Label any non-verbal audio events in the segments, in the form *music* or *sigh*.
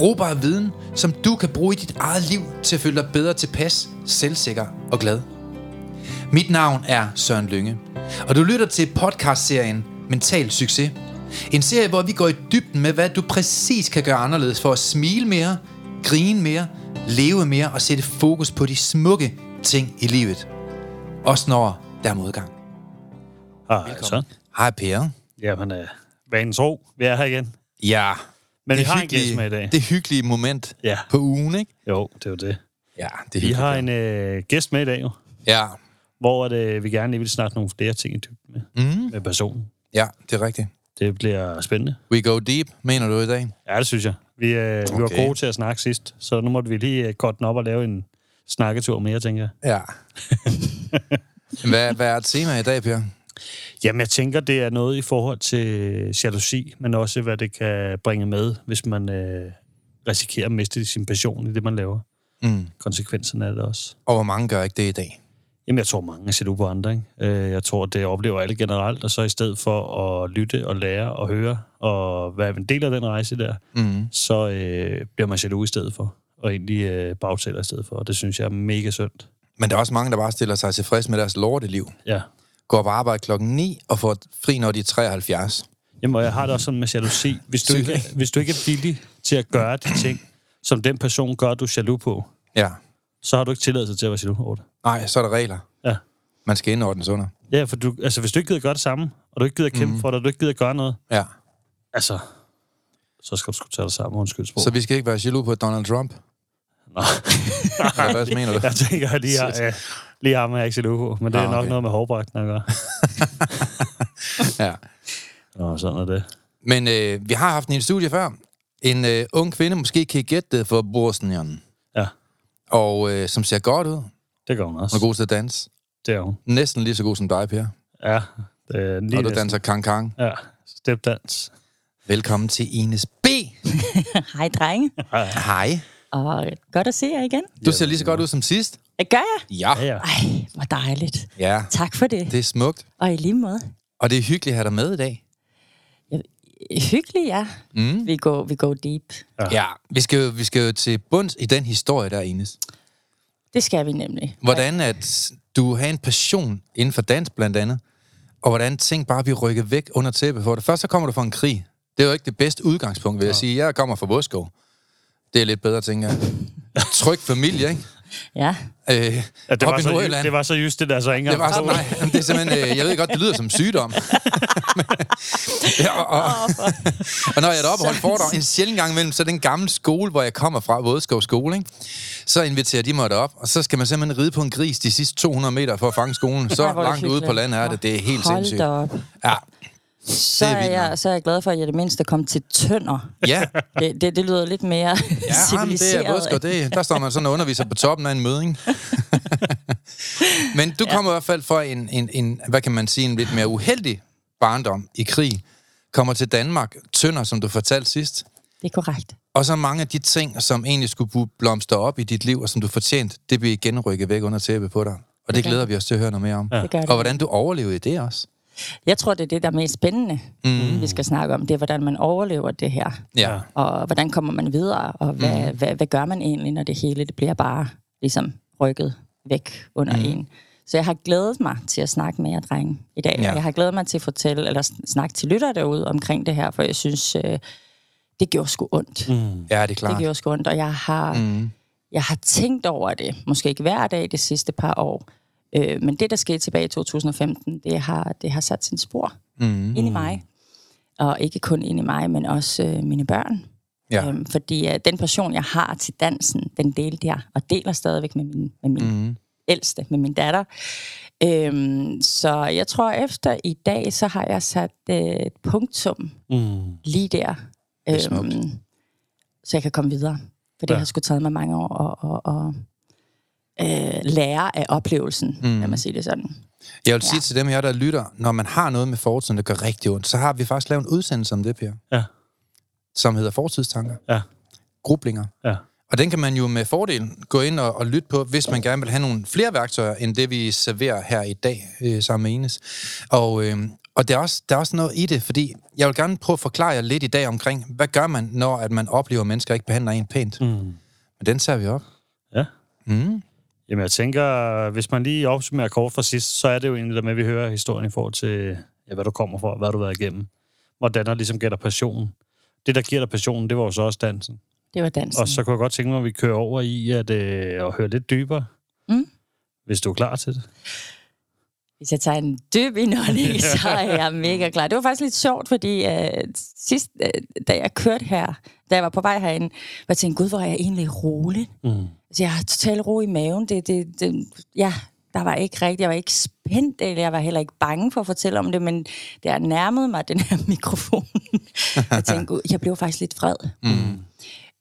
Brugbar viden, som du kan bruge i dit eget liv til at føle dig bedre tilpas, selvsikker og glad. Mit navn er Søren Lynge, og du lytter til podcastserien Mental Succes. En serie, hvor vi går i dybden med, hvad du præcis kan gøre anderledes for at smile mere, grine mere, leve mere og sætte fokus på de smukke ting i livet. Også når der er modgang. Hej, så. Hej Per. Jamen, øh, vanens ro. Vi er her igen. Ja. Men vi det har en gæst med i dag. Det hyggelige moment Ja. på ugen, ikke? Jo, det er jo det. Ja, det er Vi har en øh, gæst med i dag, jo, Ja. hvor at, øh, vi gerne lige vil snakke nogle flere ting i dybden med, Mm. med personen. ja, det er rigtigt. Det bliver spændende. We go deep, mener du i dag? Ja, det synes jeg. Vi, øh, vi var Okay. gode til at snakke sidst, så nu måtte vi lige øh, korte den op og lave en snakketur mere, tænker jeg. Ja. *laughs* hvad, hvad er tema i dag, Per? Jamen, jeg tænker, det er noget i forhold til jalousi, men også, hvad det kan bringe med, hvis man øh, risikerer at miste sin passion i det, man laver. Mm. Konsekvenserne af det også. Og hvor mange gør ikke det i dag? Jamen, jeg tror, mange er set på andre. Ikke? Øh, Jeg tror, det oplever alle generelt, og så i stedet for at lytte og lære og høre og være en del af den rejse der, Mm. så øh, bliver man jaloux i stedet for, og egentlig øh, bagtaler i stedet for, og det synes jeg er mega synd. Men der er også mange, der bare stiller sig tilfreds med deres lorteliv. Ja. Går på arbejde klokken 9 og får fri, når de er 73. Jamen, og jeg har det også sådan med jalousi. Hvis du, ikke, hvis du ikke er villig til at gøre de ting, som den person gør, du er jaloux på, Ja. så har du ikke tilladelse til at være jaloux over det. Nej, så er der regler. Ja. Man skal indordnes under. Ja, for du, altså, hvis du ikke gider gøre det samme, og du ikke gider kæmpe mm. for det, og du ikke gider gøre noget, Ja. altså, så skal du sgu tage dig sammen, undskyld sprog. Så vi skal ikke være jaloux på Donald Trump? Eller *laughs* hvad mener du? Jeg tænker, at lige, har, *laughs* øh, lige ham er jeg ikke på, men det er Ah, nok okay. noget med hårbragten at gøre. *laughs* Ja. Nå, sådan er det. Men øh, vi har haft en i studie før. En øh, ung kvinde, måske kan I gætte det for Bosnien. Ja, Og øh, som ser godt ud. Hun det gør hun også. er god til at danse. Det er hun. Næsten lige så god som dig, Per. Ja, det er lige Og du danser kang-kang. Ja, stepdans. Velkommen til Ines B. *laughs* Hej, drenge. Hej. Og godt at se jer igen. Du ser lige så godt ud som sidst. Det gør jeg. Ja. Ja, ja. Ej, hvor dejligt. Ja, Tak for det. det er smukt. Og i lige måde. Og det er hyggeligt at have dig med i dag. Hyggeligt, ja. Mm. Vi går, vi går deep. Ja. Ja, vi skal, jo, vi skal jo til bunds i den historie der, Ines. Det skal vi nemlig. Hvordan at du har en passion inden for dans blandt andet, og hvordan ting bare bliver rykket væk under tæppet for det. Først så kommer du fra en krig. Det er jo ikke det bedste udgangspunkt, vil jeg sige. Jeg kommer fra Vodskov. Det er lidt bedre, tænker jeg. Tryg familie, ikke? Ja. Øh, ja det, var i så, Nordjylland. det var så just det der, så ikke Det var engang sådan, nej, det er simpelthen, øh, jeg ved godt, det lyder som sygdom. *laughs* ja, og, og, *laughs* og når jeg er deroppe og holder foredrag, en sjældent gang imellem, så den gamle skole, hvor jeg kommer fra, Vådskov skole, ikke? så inviterer de mig derop, og så skal man simpelthen ride på en gris de sidste 200 meter for at fange skolen. Så langt ude på landet er det, det er helt Hold sindssygt. da op. Ja, Så er er, jeg, så er jeg glad for, at jeg det mindste kom til tønder. ja, *laughs* Det, det, det lyder lidt mere ja jamen, det er civiliseret. Vådskov, det, der står man sådan og underviser på toppen af en møde, ikke? *laughs* Men du kommer i hvert fald fra en, en, en, hvad kan man sige, en lidt mere uheldig barndom i krig. Kommer til Danmark, tønder, som du fortalte sidst. Det er korrekt. Og så mange af de ting, som egentlig skulle blomstre op i dit liv, og som du fortjent, det bliver igen rykket væk under tæppet på dig. Og det gør glæder vi os til at høre noget mere om. Ja. Det gør det. Og hvordan du overlevede det også. Jeg tror, det er det, der er mest spændende, mm. vi skal snakke om. Det er, hvordan man overlever det her. Ja. Og hvordan kommer man videre, og hvad, mm. hvad, hvad gør man egentlig, når det hele det bliver bare ligesom rykket væk under mm. en. Så jeg har glædet mig til at snakke med jer, drenge, i dag. Ja. Jeg har glædet mig til at fortælle, eller sn- snakke til lytter derude omkring det her, for jeg synes, øh, det gjorde sgu ondt. Mm. Ja, det er Det klart. gjorde sgu ondt, og jeg har, mm. jeg har tænkt over det, måske ikke hver dag de sidste par år, øh, men det, der skete tilbage i 2015, det har, det har sat sin spor Mm. ind i mig. Og ikke kun ind i mig, men også øh, mine børn. Ja. Øhm, fordi øh, den passion, jeg har til dansen, den delte jeg, og deler stadigvæk med min, med min Mm. ældste, med min datter. Øhm, så jeg tror, efter i dag, så har jeg sat øh, et punktum Mm. lige der. er smukt. så jeg kan komme videre. For det Ja. har sgu taget mig mange år at, at, at, øh, lære af oplevelsen, mm. kan man sige det sådan. Jeg vil Ja. sige til dem her, der lytter, når man har noget med fortiden, der gør rigtig ondt, så har vi faktisk lavet en udsendelse om det, Per, Ja, som hedder Fortidstanker. ja, Grublinger. ja. Og den kan man jo med fordel gå ind og, og lytte på, hvis man gerne vil have nogle flere værktøjer, end det vi serverer her i dag øh, sammen med Ines. Og, øh, og der, er også, der er også noget i det, fordi jeg vil gerne prøve at forklare jer lidt i dag omkring, hvad gør man, når at man oplever, at mennesker ikke behandler en pænt. Mm. Men den ser vi op. Ja. Mm. Jamen, jeg tænker, hvis man lige opsummerer kort fra sidst, så er det jo egentlig der med, at vi hører historien i forhold til, ja, hvad du kommer fra, hvad du har været igennem. Hvordan der ligesom giver dig passion. Det, der giver dig passionen, det var jo så også dansen. Det var dansen. Og så kunne jeg godt tænke mig, at vi kører over i at, øh, at høre lidt dybere. Mm. Hvis du er klar til det. Hvis jeg tager en dyb indånding, *laughs* så er jeg mega klar. Det var faktisk lidt sjovt, fordi øh, sidst, øh, da jeg kørte her, da jeg var på vej herinde, var jeg tænkt, gud, hvor er jeg egentlig rolig. Mm. Altså, jeg har totalt ro i maven. Det, det, det, ja, der var ikke rigtigt, jeg var ikke spændt, eller jeg var heller ikke bange for at fortælle om det, men da jeg nærmede mig den her *laughs* mikrofon, jeg tænkte, gud, jeg blev faktisk lidt vred. Mm.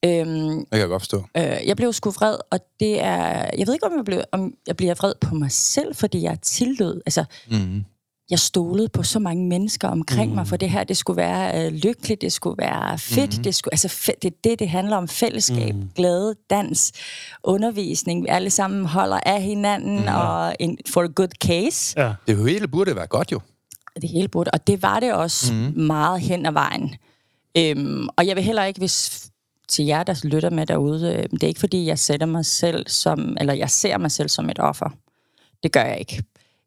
Øhm, Det kan jeg godt forstå. Øh, jeg blev sgu vred, og det er... Jeg ved ikke, om jeg, blev, om jeg bliver vred på mig selv, fordi jeg tillod... Altså, Mm. jeg stolede på så mange mennesker omkring mm. mig, for det her, det skulle være øh, lykkeligt, det skulle være fedt, mm. det skulle... Altså, fe, det er det, det handler om. Fællesskab, mm. glæde, dans, undervisning. Vi alle sammen holder af hinanden, mm. og en, for a good case. Ja. Det hele burde være godt jo. Det hele burde. Og det var det også mm. meget hen ad vejen. Øhm, og jeg vil heller ikke, hvis til jer, der lytter med derude, øh, det er ikke fordi, jeg sætter mig selv som, eller jeg ser mig selv som et offer. Det gør jeg ikke.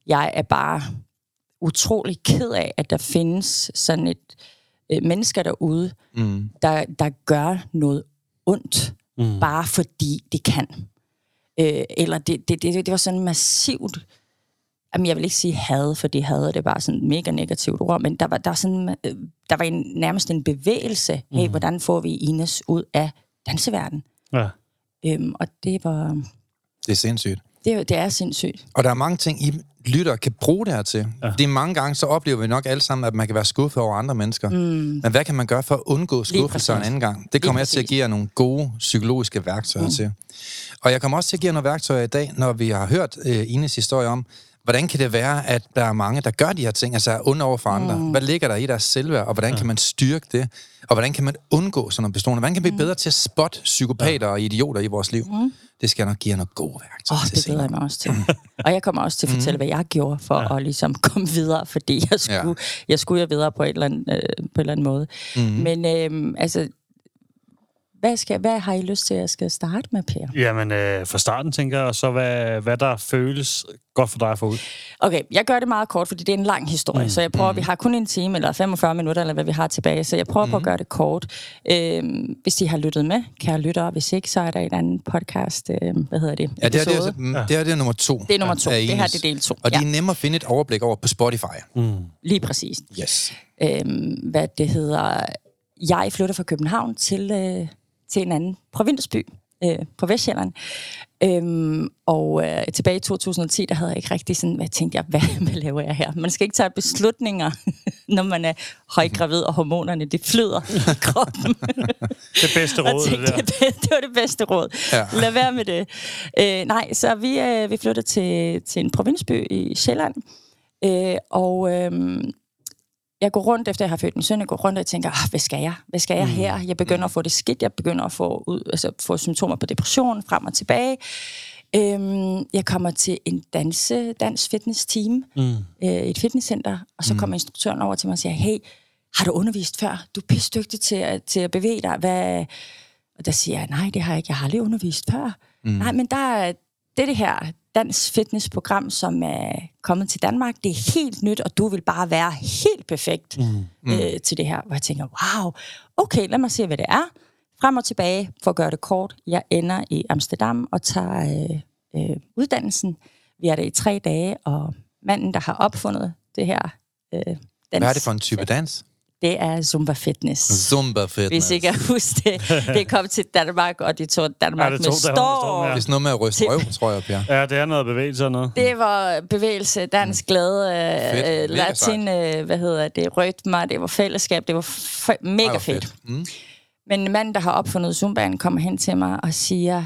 Jeg er bare utrolig ked af, at der findes sådan et øh, mennesker derude, Mm. der, der gør noget ondt, Mm. bare fordi de kan. Øh, eller det, det, det, det var sådan massivt, jamen jeg vil ikke sige had, fordi had det er bare sådan et mega negativt ord, men der var, der var, sådan, øh, der var en, nærmest en bevægelse, hey, hvordan får vi Ines ud af danseverdenen? Ja. Øhm, og det var, Det er sindssygt. det, er- det er sindssygt. Og der er mange ting, I lytter kan bruge det her til. Ja. Fordi mange gange, så oplever vi nok alle sammen, at man kan være skuffet over andre mennesker. Mm. Men hvad kan man gøre for at undgå skuffelser en anden gang? Det kommer jeg til at give jer nogle gode psykologiske værktøjer mm. til. Og jeg kommer også til at give jer nogle værktøjer i dag, når vi har hørt uh, Ines historie om, hvordan kan det være, at der er mange, der gør de her ting, altså er onde over for andre? Mm. Hvad ligger der i deres selvværd, og hvordan ja. kan man styrke det? Og hvordan kan man undgå sådan nogle personer? Hvordan kan vi blive bedre til at spotte psykopater og idioter i vores liv? Mm. Det skal jeg nok give jer nogle gode værktøjer Åh, oh, til det glæder jeg mig også til. og jeg kommer også til at fortælle, hvad jeg gjorde for ja. at ligesom komme videre, fordi jeg skulle, Ja. ja. jeg skulle jo videre på, et eller andet, øh, på en eller anden måde. Mm-hmm. Men øh, altså, hvad, skal, hvad har I lyst til, at jeg skal starte med, Per? Jamen, øh, fra starten tænker jeg, og så hvad, hvad der føles godt for dig at få ud. Okay, jeg gør det meget kort, fordi det er en lang historie, mm. så jeg prøver, vi har kun en time eller 45 minutter, eller hvad vi har tilbage, så jeg prøver mm. på at gøre det kort. Øhm, hvis I har lyttet med, kære lyttere, hvis ikke, så er der et andet podcast, øh, hvad hedder det? Ja, det her, det, er, mm, det her det er nummer to. Det er nummer to. af Det her det er del to. Og Ja. er nemme at finde et overblik over på Spotify. Mm. Lige præcis. Yes. øhm, hvad det hedder, jeg flytter fra København til, øh, til en anden provinsby øh, på Vestjylland. Øhm, og øh, tilbage i 2010, der havde jeg ikke rigtig sådan, hvad tænkte jeg, *laughs* hvad, hvad laver jeg her? Man skal ikke tage beslutninger, *laughs* når man er højgravid, og hormonerne, det flyder i *laughs* kroppen. Det bedste råd, det tænkte, der. det, det var det bedste råd. Ja. Lad være med det. Øh, nej, så vi, øh, vi flyttede til, til en provinsby i Sjælland. Øh, og øh, jeg går rundt, efter jeg har født min søn, jeg går rundt og tænker, ah, hvad skal jeg? Hvad skal jeg her? Jeg begynder at få det skidt, jeg begynder at få, ud, altså, få symptomer på depression frem og tilbage. Øhm, jeg kommer til en danse, dans fitness team, Mm. øh, et fitnesscenter, og så kommer instruktøren over til mig og siger, hey, har du undervist før? Du er pisse dygtig til at, til at bevæge dig. Hvad? Og der siger jeg, nej, det har jeg ikke. Jeg har aldrig undervist før. Mm. Nej, men der er det, er det her dans fitness program, som er kommet til Danmark. Det er helt nyt, og du vil bare være helt perfekt mm. øh, til det her. Og jeg tænker, wow, okay, lad mig se, hvad det er. Frem og tilbage, for at gøre det kort. Jeg ender i Amsterdam og tager øh, øh, uddannelsen. Vi er der i tre dage, og manden, der har opfundet det her øh, dans, Hvad er det for en type dans? Det er Zumba Fitness. Zumba fitness. Hvis I kan huske det. Det kom til Danmark, og de tog Danmark Ja, det med tog Danmark med storm, stor. ja. Det er sådan noget med at ryste røv, tror jeg, Per. Ja, det er noget bevægelse og noget. Det var bevægelse, dansk glæde, Fedt. øh, Mega latin, øh, hvad hedder det, rytmer, det var fællesskab, det var f- mega Ej, hvor fedt. Mm. Men en mand, der har opfundet Zumbaen, kommer hen til mig og siger,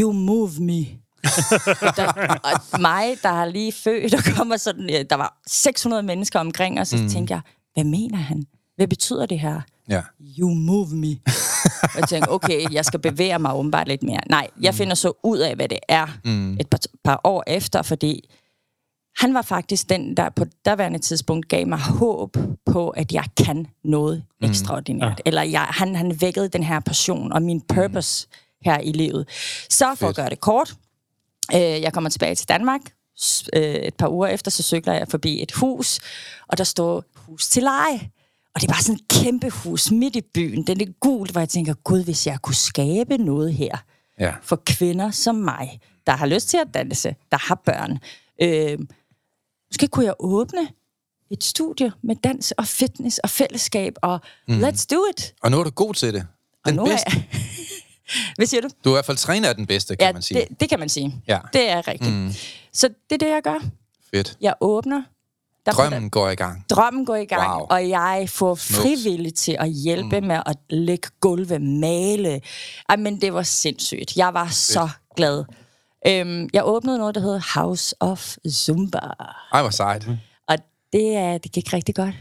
you move me. *laughs* der, og mig, der har lige født, der kommer sådan, øh, der var 600 mennesker omkring og så tænkte jeg, hvad mener han? Hvad betyder det her? Ja. You move me. *laughs* og jeg tænkte, okay, jeg skal bevæge mig åbenbart lidt mere. Nej, jeg finder så ud af, hvad det er mm. et par, par år efter, fordi han var faktisk den, der på daværende tidspunkt gav mig håb på, at jeg kan noget mm. ekstraordinært. Ja. Eller jeg, han, han vækkede den her passion og min purpose mm. her i livet. Så for Fedt. at gøre det kort, øh, jeg kommer tilbage til Danmark. Øh, et par uger efter, så cykler jeg forbi et hus, og der står hus til leje. Og det var sådan et kæmpe hus midt i byen. Den er gult, hvor jeg tænker, gud, hvis jeg kunne skabe noget her Ja. for kvinder som mig, der har lyst til at danse, der har børn. Øh, måske kunne jeg åbne et studie med dans og fitness og fællesskab, og mm. let's do it. Og nu er du god til det. Og Den nu er bedste. jeg... *laughs* Hvad siger du? Du er i hvert fald træner af den bedste, kan Ja, man sige. det, det kan man sige. Ja. Det er rigtigt. Mm. Så det er det, jeg gør. Fedt. Jeg åbner. Der Drømmen går i gang. drømmen går i gang, Wow. og jeg får frivilligt til at hjælpe mm. med at lægge gulve, male. Ej, men det var sindssygt. Jeg var så glad. Øhm, jeg åbnede noget, der hedder House of Zumba. Ej, hvor sejt. Og det, er, det gik rigtig godt.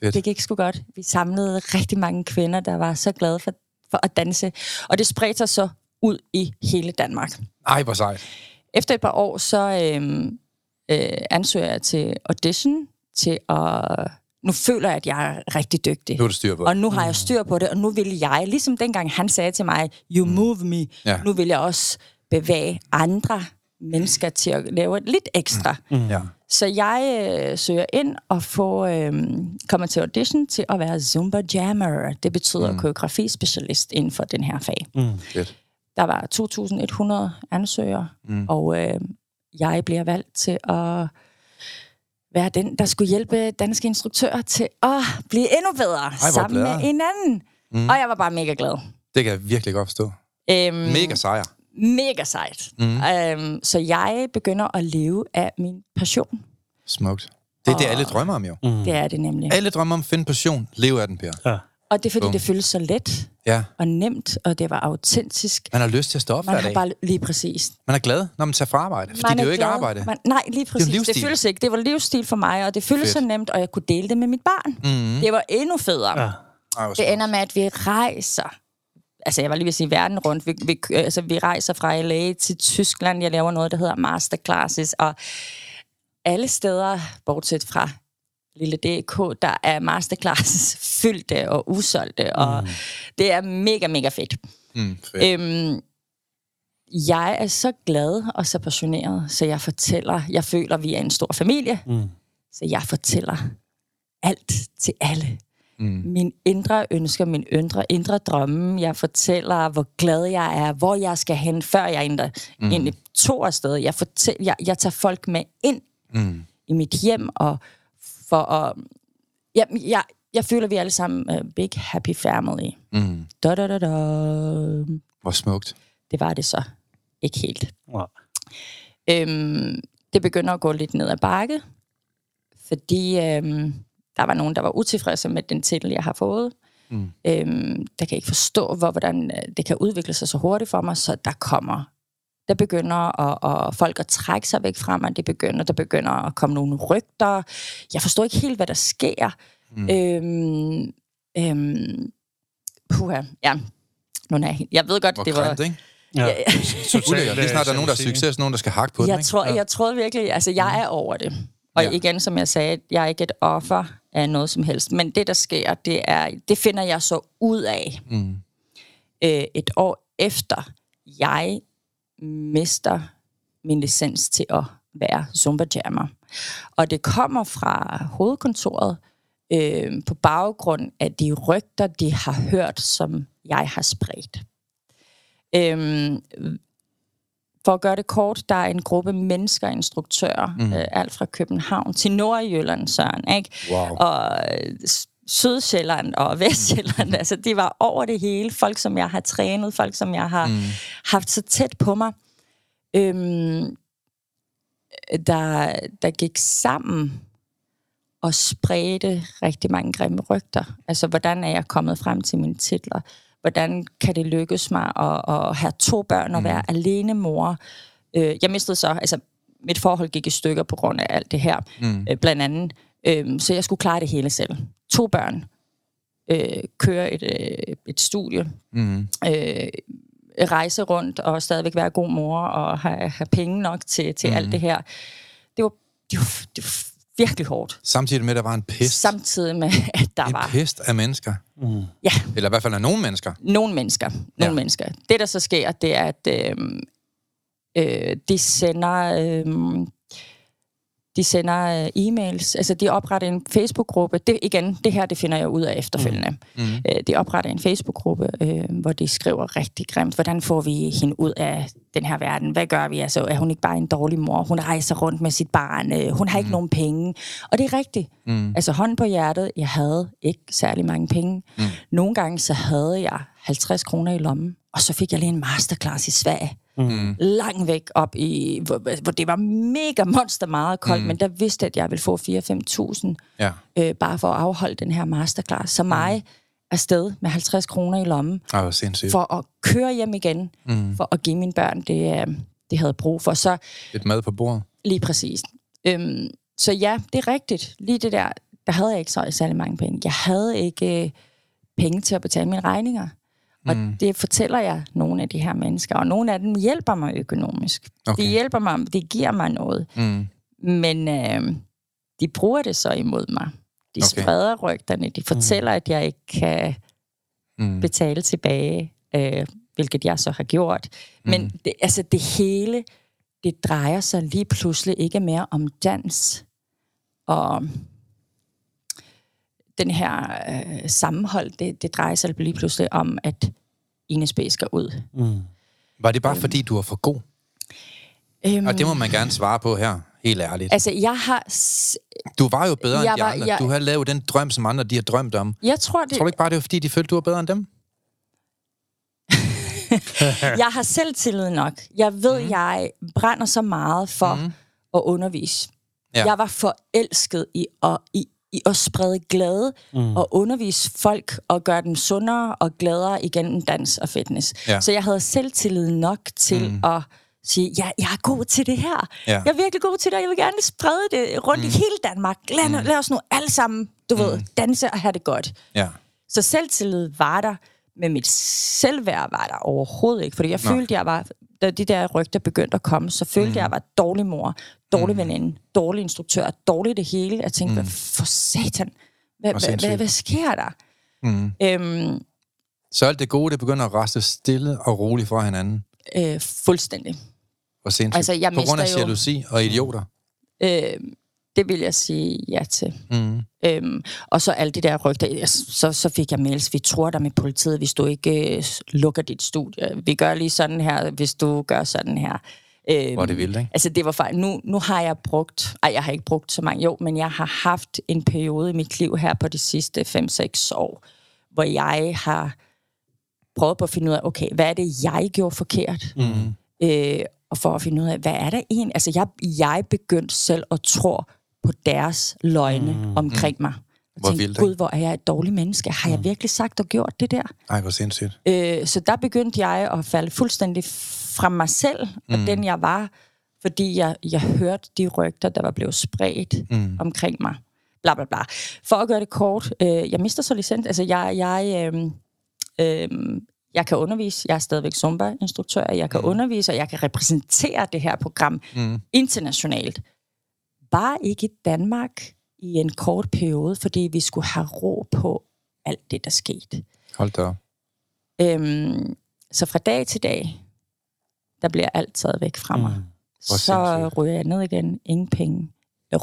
Fedt. Det gik sgu godt. Vi samlede rigtig mange kvinder, der var så glade for, for at danse. Og det spredte sig så ud i hele Danmark. Ej, hvor sejt. Efter et par år, så øhm, øh, ansøger jeg til audition til at... Nu føler jeg, at jeg er rigtig dygtig. Nu er du styr på det. Og nu har jeg styr på det, og nu vil jeg, ligesom dengang han sagde til mig, you move me, Mm. Ja. nu vil jeg også bevæge andre mennesker til at lave lidt ekstra. Mm. Ja. Så jeg øh, søger ind og får, øh, kommer til audition til at være Zumba Jammer. Det betyder mm. koreografispecialist inden for den her fag. Mm. Fedt. Der var 2.100 ansøgere, mm. og øh, jeg bliver valgt til at være den, der skulle hjælpe danske instruktører til at blive endnu bedre hvor sammen glad. med hinanden. Mm. Og jeg var bare mega glad. Det kan jeg virkelig godt forstå. Øhm, Mega sejr. mega sejt. Mm. Øhm, så jeg begynder at leve af min passion. Smukt. Det er det, alle drømmer om jo. Mm. Det er det nemlig. Alle drømmer om at finde passion. Leve af den, Per. Ja. Og det er fordi, Bum. det føles så let Ja. og nemt, og det var autentisk. Man har lyst til at stå op Man hver har dag. bare lige præcis. Man er glad, når man tager fra arbejde. Fordi man det er jo ikke glad. arbejde. Man, nej, lige præcis. Det, det føles ikke. Det var livsstil for mig, og det føles Fedt. så nemt, og jeg kunne dele det med mit barn. Mm. Det var endnu federe. Ja. Ej, Det ender med, at vi rejser. Altså, jeg var lige ved at sige verden rundt. Vi, vi, altså, vi rejser fra LA til Tyskland. Jeg laver noget, der hedder masterclasses. Og alle steder, bortset fra lille DK, der er masterclasses *laughs* fyldte og usolgte. Og det er mega, mega fedt. Mm, fedt. Øhm, jeg er så glad og så passioneret, så jeg fortæller, jeg føler, vi er en stor familie, Mm. så jeg fortæller alt til alle. Mm. Min indre ønsker, min indre, indre drømme. Jeg fortæller, hvor glad jeg er, hvor jeg skal hen, før jeg egentlig, mm. egentlig tog afsted. Jeg, fortæller, jeg, jeg tager folk med ind Mm. i mit hjem, og for at... Jeg, jeg, jeg føler, vi er alle sammen uh, big happy family. Mm. Da, da, da, da. Hvor smukt. Det var det så ikke helt. Wow. Øhm, det begynder at gå lidt ned ad bakke, fordi øhm, der var nogen, der var utilfredse med den titel, jeg har fået. Mm. Øhm, der kan ikke forstå, hvor, hvordan øh, det kan udvikle sig så hurtigt for mig, så der kommer der begynder at, at folk at trække sig væk fra mig. Det begynder, der begynder at komme nogle rygter. Jeg forstår ikke helt, hvad der sker. Mm. Øhm, øhm, puha, ja. Nu er jeg, jeg ved godt, Hvor det var... grimt, ikke? Ja. Ulækkert. Lige snart der er nogen, der er succes, nogen, der skal hakke på den, Jeg, ikke? tror, jeg troede virkelig, altså jeg er over det. Og Ja. ja. igen, som jeg sagde, jeg er ikke et offer af noget som helst. Men det, der sker, det, er, det finder jeg så ud af Mm. øh, et år efter, jeg mister min licens til at være Zumba Jammer. Og det kommer fra hovedkontoret øh, på baggrund af de rygter, de har hørt, som jeg har spredt. Øhm, for at gøre det kort, der er en gruppe mennesker, instruktører, mm. øh, alt fra København til Nordjylland, Søren, ikke? Wow. Og øh, Sydsjælland og Vestjylland, altså de var over det hele. Folk, som jeg har trænet, folk, som jeg har mm. haft så tæt på mig, øhm, der, der gik sammen og spredte rigtig mange grimme rygter. Altså, hvordan er jeg kommet frem til mine titler? hvordan kan det lykkes mig at, at have to børn og være alene mor. Øh, jeg mistede så, altså mit forhold gik i stykker på grund af alt det her, mm. øh, blandt andet. Øh, så jeg skulle klare det hele selv. To børn, øh, køre et, øh, et studie, Mm. øh, rejse rundt og stadigvæk være god mor og have, have penge nok til, til mm. alt det her. Det var, det, var, det var virkelig hårdt. Samtidig med, at der var en pest. Samtidig med, at der en var pest af mennesker. Mm. ja, Eller i hvert fald af nogle mennesker. nogle mennesker. Nogle Ja. mennesker. Det, der så sker, det er, at øh, øh, de sender... Øh, de sender øh, e-mails, altså de opretter en Facebook-gruppe. Det, igen, det her, det finder jeg ud af efterfølgende. Mm. Øh, de opretter en Facebook-gruppe, øh, hvor de skriver rigtig grimt, hvordan får vi hende ud af den her verden? Hvad gør vi? Altså, er hun ikke bare en dårlig mor? Hun rejser rundt med sit barn. Øh, hun har ikke nogen penge. Og det er rigtigt. Mm. Altså hånd på hjertet, jeg havde ikke særlig mange penge. Mm. Nogle gange så havde jeg 50 kroner i lommen, og så fik jeg lige en masterclass i Sverige. Mm. Langt væk op i, hvor, hvor det var mega monster meget koldt, mm. men der vidste jeg, at jeg ville få 4-5.000 Ja. øh, bare for at afholde den her masterclass. Så mig afsted med 50 kroner i lommen, Ej, for at køre hjem igen, mm. for at give mine børn det, øh, det havde brug for. Så Lidt mad på bordet. lige præcis. Øhm, så ja, det er rigtigt. Lige det der, der havde jeg ikke så særlig mange penge. Jeg havde ikke øh, penge til at betale mine regninger. Og mm. det fortæller jeg nogle af de her mennesker, og nogle af dem hjælper mig økonomisk. Okay. De hjælper mig, de giver mig noget. Mm. Men øh, de bruger det så imod mig. De Okay. spreder rygterne, de fortæller, mm. at jeg ikke kan Mm. betale tilbage, øh, hvilket jeg så har gjort. Men Mm. det, altså det hele, det drejer sig lige pludselig ikke mere om dans og den her øh, sammenhold, det, det drejer sig lige pludselig om, at Ines B. skal ud. Mm. Var det bare fordi, du var for god? Øhm, Og det må man gerne svare på her, helt ærligt. Altså, jeg har... s- Du var jo bedre Jeg end de var- andre. jeg- Du havde lavet den drøm, som andre de har drømt om. Jeg tror, det, Tror du ikke bare, det var fordi, de følte, du var bedre end dem? *laughs* jeg har selvtillid nok. Jeg ved, mm. jeg brænder så meget for mm. at undervise. Ja. Jeg var forelsket i at, i, i at sprede glæde mm. og undervise folk og gøre dem sundere og gladere igennem dans og fitness. Ja. Så jeg havde selvtillid nok til mm. at sige, ja, jeg er god til det her. Ja. Jeg er virkelig god til det, og jeg vil gerne sprede det rundt mm. i hele Danmark. Lad, mm. lad os nu alle sammen, du mm. ved, danse og have det godt. Ja. Så selvtillid var der, men mit selvværd var der overhovedet ikke. Fordi jeg Nå. Følte, jeg var, da de der rygter begyndte at komme, så følte mm. jeg, jeg var dårlig mor, dårlig mm. veninde, dårlig instruktør, dårlig det hele. Jeg tænkte, mm. hvad for satan? Hvad, hvad, hvad, hvad sker der? Mm. Øhm, Så alt det gode, det begynder at reste stille og roligt fra hinanden. øh, fuldstændig. Hvor sindssygt. Altså, jeg På grund af jo- jalousi og idioter. Øh, det vil jeg sige ja til. Mm. Øhm, og så alle de der rygter, så, så fik jeg mails, vi tror dig med politiet, hvis du ikke øh, lukker dit studie. Vi gør lige sådan her, hvis du gør sådan her. Øhm, Hvor er det vildt, ikke? Altså, det var fejl. Nu, nu har jeg brugt... Ej, jeg har ikke brugt så mange. Jo, men jeg har haft en periode i mit liv her på de sidste 5-6 år, hvor jeg har prøvet på at finde ud af, okay, hvad er det, jeg gjorde forkert? Mm. Øh, og for at finde ud af, hvad er der egentlig? Altså, jeg, jeg begyndte selv at tro på deres løgne mm. omkring mig. Og Hvor tænkte, Gud, hvor er jeg et dårligt menneske. Har jeg virkelig sagt og gjort det der? Ej, hvor sindssygt. Øh, så der begyndte jeg at falde fuldstændig fra mig selv, og den jeg var, fordi jeg, jeg hørte de rygter, der var blevet spredt mm. omkring mig. Bla, bla, bla. For at gøre det kort, øh, jeg mister så licens. Altså, jeg, jeg, øh, øh, jeg kan undervise. Jeg er stadigvæk Zumba-instruktør. Jeg kan mm. undervise, og jeg kan repræsentere det her program mm. internationalt. Bare ikke i Danmark i en kort periode, fordi vi skulle have ro på alt det, der skete. Hold da. Øhm, så fra dag til dag, der bliver alt taget væk fra mig. Mm. Hvor Så sindssygt. ryger jeg ned igen. Ingen penge.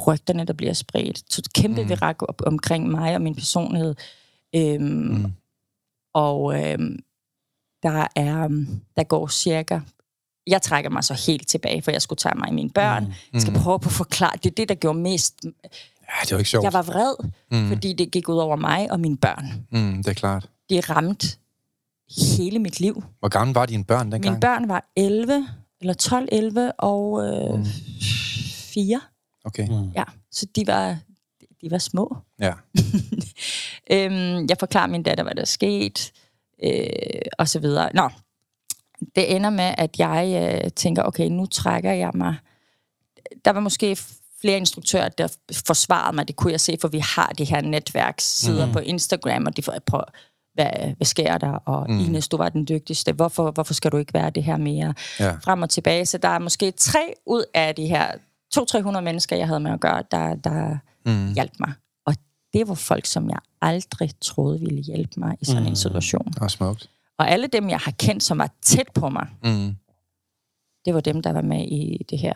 Rygterne, der bliver spredt. Så kæmpe mm. virak op omkring mig og min personlighed. Øhm, mm. Og øhm, der er, der går cirka... Jeg trækker mig så helt tilbage, for jeg skulle tage mig af mine børn. Mm. Jeg skal prøve på at forklare. Det er det, der gjorde mest... Ja, det var ikke sjovt. Jeg var vred, mm. fordi det gik ud over mig og mine børn. Mm, det er klart. Det ramte hele mit liv. Hvor gamle var dine børn dengang? Mine børn var 11, eller 12, 11 og øh, mm. 4. Okay, Ja, så de var, de var små. ja. *laughs* Øhm, jeg forklarer min datter, hvad der er sket. øh, og så videre. Nå, det ender med, at jeg øh, tænker, okay, nu trækker jeg mig. Der var måske flere instruktører, der forsvarede mig. Det kunne jeg se, for vi har de her netværkssider mm. på Instagram, og de får prøve, hvad, hvad sker der? Og mm. Ines, du var den dygtigste. Hvorfor, hvorfor skal du ikke være det her mere? Ja. Frem og tilbage. Så der er måske tre ud af de her 200-300 mennesker, jeg havde med at gøre, der, der mm. hjalp mig. Og det var folk, som jeg aldrig troede ville hjælpe mig i sådan mm. en situation. Og smukt. Og alle dem, jeg har kendt, som var tæt på mig, Mm. det var dem, der var med i det her.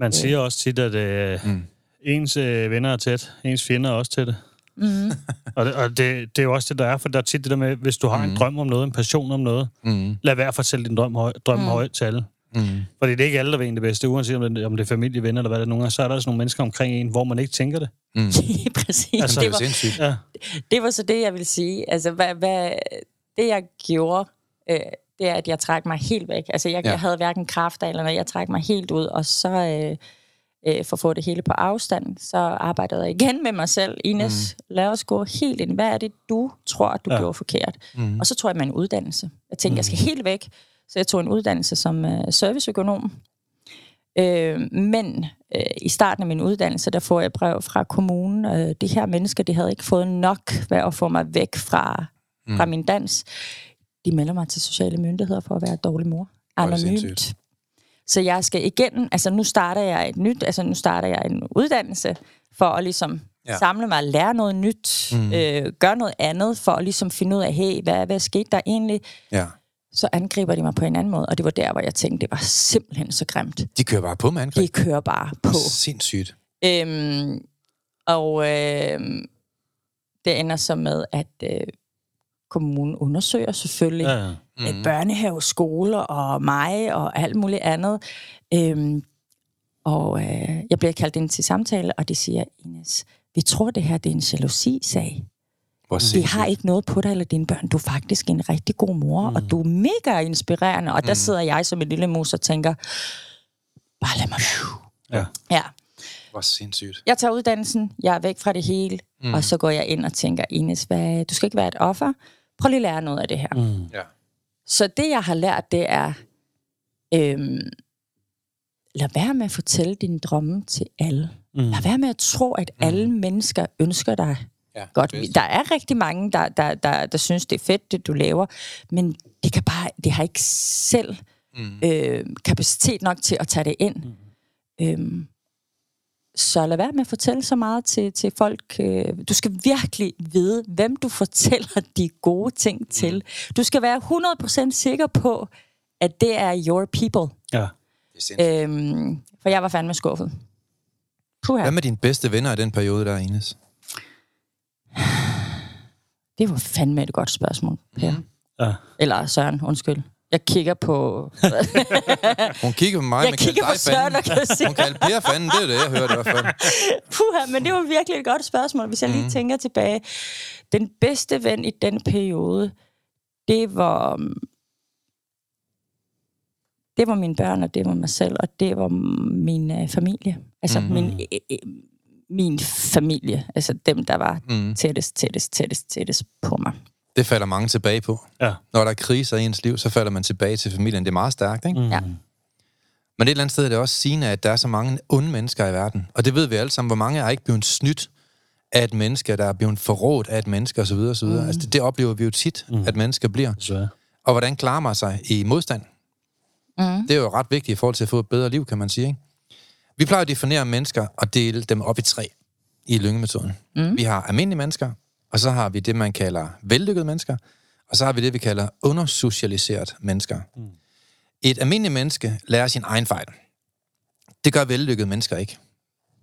Man siger også tit, at øh, Mm. ens øh, venner er tæt, ens fjender er også tætte. Mm. Og, det, og det, det er jo også det, der er, for der er tit det der med, hvis du har mm. en drøm om noget, en passion om noget, Mm. lad være at fortælle din drøm, høj, drøm mm. højt til alle. Mm. Fordi det er ikke alle, der vil en det bedste, uanset om det, om det er familie, venner eller hvad det er. Nogle gange, så er der altså nogle mennesker omkring en, hvor man ikke tænker det. Mm. *laughs* Præcis. Altså, Det det, er var. Ja. det var så det, jeg vil sige. Altså, hvad, hvad, det jeg gjorde, øh, det er, at jeg trak mig helt væk. Altså, jeg, Ja. jeg havde hverken kræfter eller noget. Jeg trak mig helt ud, og så... Øh, øh, for at få det hele på afstand, så arbejdede jeg igen med mig selv. Ines, mm. lad os gå helt ind. Hvad er det, du tror, du Ja. gjorde forkert? Mm. Og så tror jeg med en uddannelse. Jeg tænkte, mm. jeg skal helt væk. Så jeg tog en uddannelse som øh, serviceøkonom. Øh, men øh, i starten af min uddannelse, der får jeg brev fra kommunen. Øh, de her mennesker, de havde ikke fået nok ved at få mig væk fra, mm. fra min dans. De melder mig til sociale myndigheder for at være dårlig mor. Anonymt. Så jeg skal igen, altså nu starter jeg et nyt, altså nu starter jeg en uddannelse for at ligesom Ja. samle mig, lære noget nyt, mm. øh, gøre noget andet, for at ligesom finde ud af, hey, hvad, hvad skete der egentlig? Ja. Så angriber de mig på en anden måde, og det var der, hvor jeg tænkte, det var simpelthen så grimt. De kører bare på med angreb. De kører bare på. Sindssygt. Øhm, og øhm, det ender så med, at øh, kommunen undersøger selvfølgelig Ja, ja. mm. børnehave, skoler og mig og alt muligt andet. Øhm, og øh, jeg bliver kaldt ind til samtale, og de siger, Ines, vi tror, det her det er en jalousi-sag. Sindssygt. har ikke noget på dig eller dine børn. Du er faktisk en rigtig god mor, mm. og du er mega inspirerende. Og der sidder jeg som en lille mus og tænker, bare lad mig... Ja. Ja. Hvor sindssygt. Jeg tager uddannelsen, jeg er væk fra det hele, mm. og så går jeg ind og tænker, Ines, hvad, du skal ikke være et offer. Prøv lige at lære noget af det her. Mm. Ja. Så det, jeg har lært, det er, øhm, lad være med at fortælle dine drømme til alle. Mm. Lad være med at tro, at alle mennesker ønsker dig ja. godt. bedst. Der er rigtig mange, der, der, der, der synes, det er fedt, det du laver, men de, kan bare, de har ikke selv Mm. øh, kapacitet nok til at tage det ind. Mm. Øhm, så lad være med at fortælle så meget til, til folk. Øh, du skal virkelig vide, hvem du fortæller de gode ting til. Du skal være 100% sikker på, at det er your people. ja. Det er. Øhm, for jeg var fandme skuffet. Puha. Hvad med dine bedste venner i den periode, der Ines? *sighs* Det var fandme et godt spørgsmål, Per. Mm. ja. Eller Søren, undskyld. Jeg kigger på... *laughs* Hun kigger på mig, jeg men kigger på Søren og kan se... Hun kaldte Per fanden, det er det, jeg hørte i hvert fald. *laughs* Puha, men det var virkelig et godt spørgsmål, hvis jeg lige tænker tilbage. Den bedste ven i den periode, det var... um, Det var mine børn, og det var mig selv, og det var min øh, familie. Altså mm. min, øh, øh, min familie. Altså dem, der var Mm. tættest, tættest, tættest, tættest på mig. Det falder mange tilbage på. Ja. Når der er kriser i ens liv, så falder man tilbage til familien. Det er meget stærkt, ikke? Mm. Ja. Men et eller andet sted er det også sigende, at der er så mange onde mennesker i verden. Og det ved vi alle sammen. Hvor mange er ikke blevet snydt af et menneske, der er blevet forrådt af et menneske osv. osv. Mm. Altså det, det oplever vi jo tit, mm. at mennesker bliver. Desværre. Og hvordan klarer man sig i modstand? Mm. Det er jo ret vigtigt i forhold til at få et bedre liv, kan man sige. Ikke? Vi plejer at definere mennesker og dele dem op i tre i lyngemetoden. Mm. Vi har almindelige mennesker, og så har vi det, man kalder vellykkede mennesker, og så har vi det, vi kalder undersocialiseret mennesker. Mm. Et almindeligt menneske lærer sin egen fejl. Det gør vellykkede mennesker ikke.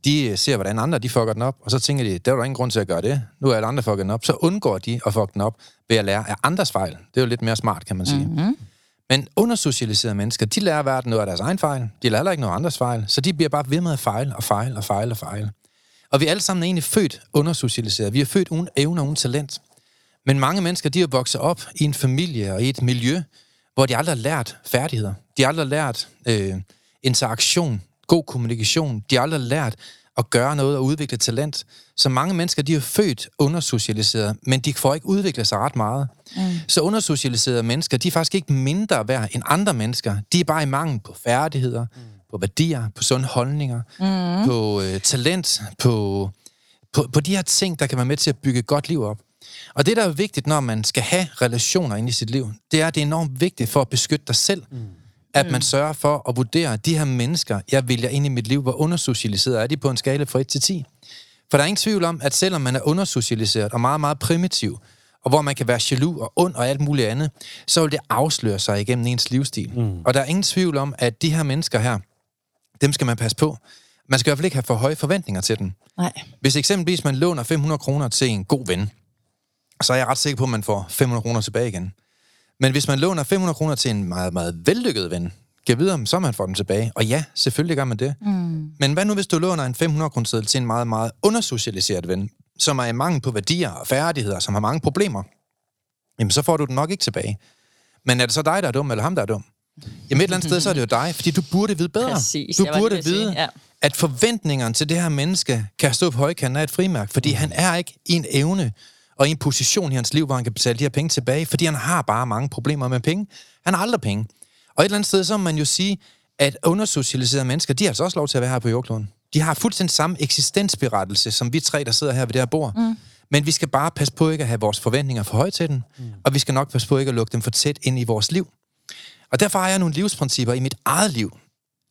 De øh, ser, hvordan andre de fucker den op, og så tænker de, der er der ingen grund til at gøre det. Nu er alle andre fucker den op. Så undgår de at fuck den op ved at lære af andres fejl. Det er jo lidt mere smart, kan man sige. Mm-hmm. Men undersocialiserede mennesker, de lærer verden noget af deres egen fejl. De lærer heller ikke noget andres fejl. Så de bliver bare ved med at fejle og fejle og fejle og fejle. Og vi er alle sammen egentlig født undersocialiseret. Vi er født uden evne og uden talent. Men mange mennesker, de er vokset op i en familie og i et miljø, hvor de aldrig har lært færdigheder. De har aldrig lært øh, interaktion, god kommunikation. De har aldrig lært at gøre noget og udvikle talent. Så mange mennesker, de er født undersocialiseret, men de får ikke udvikle sig ret meget. Mm. Så undersocialiserede mennesker, de er faktisk ikke mindre værd end andre mennesker. De er bare i mangel på færdigheder, mm. På værdier, på sunde holdninger, mm. på øh, talent, på, på, på de her ting, der kan være med til at bygge et godt liv op. Og det, der er vigtigt, når man skal have relationer ind i sit liv, det er, at det er enormt vigtigt for at beskytte dig selv. Mm at man sørger for at vurdere, de her mennesker, jeg vælger ind i mit liv, hvor undersocialiseret er de på en skala fra 1 til 10. For der er ingen tvivl om, at selvom man er undersocialiseret og meget, meget primitiv, og hvor man kan være jaloux og ond og alt muligt andet, så vil det afsløre sig igennem ens livsstil. Mm. Og der er ingen tvivl om, at de her mennesker her, dem skal man passe på. Man skal i hvert fald ikke have for høje forventninger til dem. Nej. Hvis eksempelvis man låner 500 kroner til en god ven, så er jeg ret sikker på, at man får 500 kroner tilbage igen. Men hvis man låner 500 kroner til en meget, meget vellykket ven, kan videre, så man får den tilbage. Og ja, selvfølgelig gør man det. Mm. Men hvad nu, hvis du låner en 500 kroner til en meget, meget undersocialiseret ven, som er i mangel på værdier og færdigheder, som har mange problemer? Jamen, så får du den nok ikke tilbage. Men er det så dig, der er dum, eller ham, der er dum? Jamen, et eller andet sted, så er det jo dig, fordi du burde vide bedre. Præcis, du burde vide, sige, ja. at forventningerne til det her menneske kan stå på højkanten af et frimærk, fordi han er ikke i en evne og i en position i hans liv, hvor han kan betale de her penge tilbage, fordi han har bare mange problemer med penge. Han har aldrig penge. Og et eller andet sted, så må man jo sige, at undersocialiserede mennesker, de har altså også lov til at være her på jordkloden. De har fuldstændig samme eksistensberettelse, som vi tre, der sidder her ved det her bord. Mm. Men vi skal bare passe på ikke at have vores forventninger for højt til den, mm. og vi skal nok passe på ikke at lukke dem for tæt ind i vores liv. Og derfor har jeg nogle livsprincipper i mit eget liv.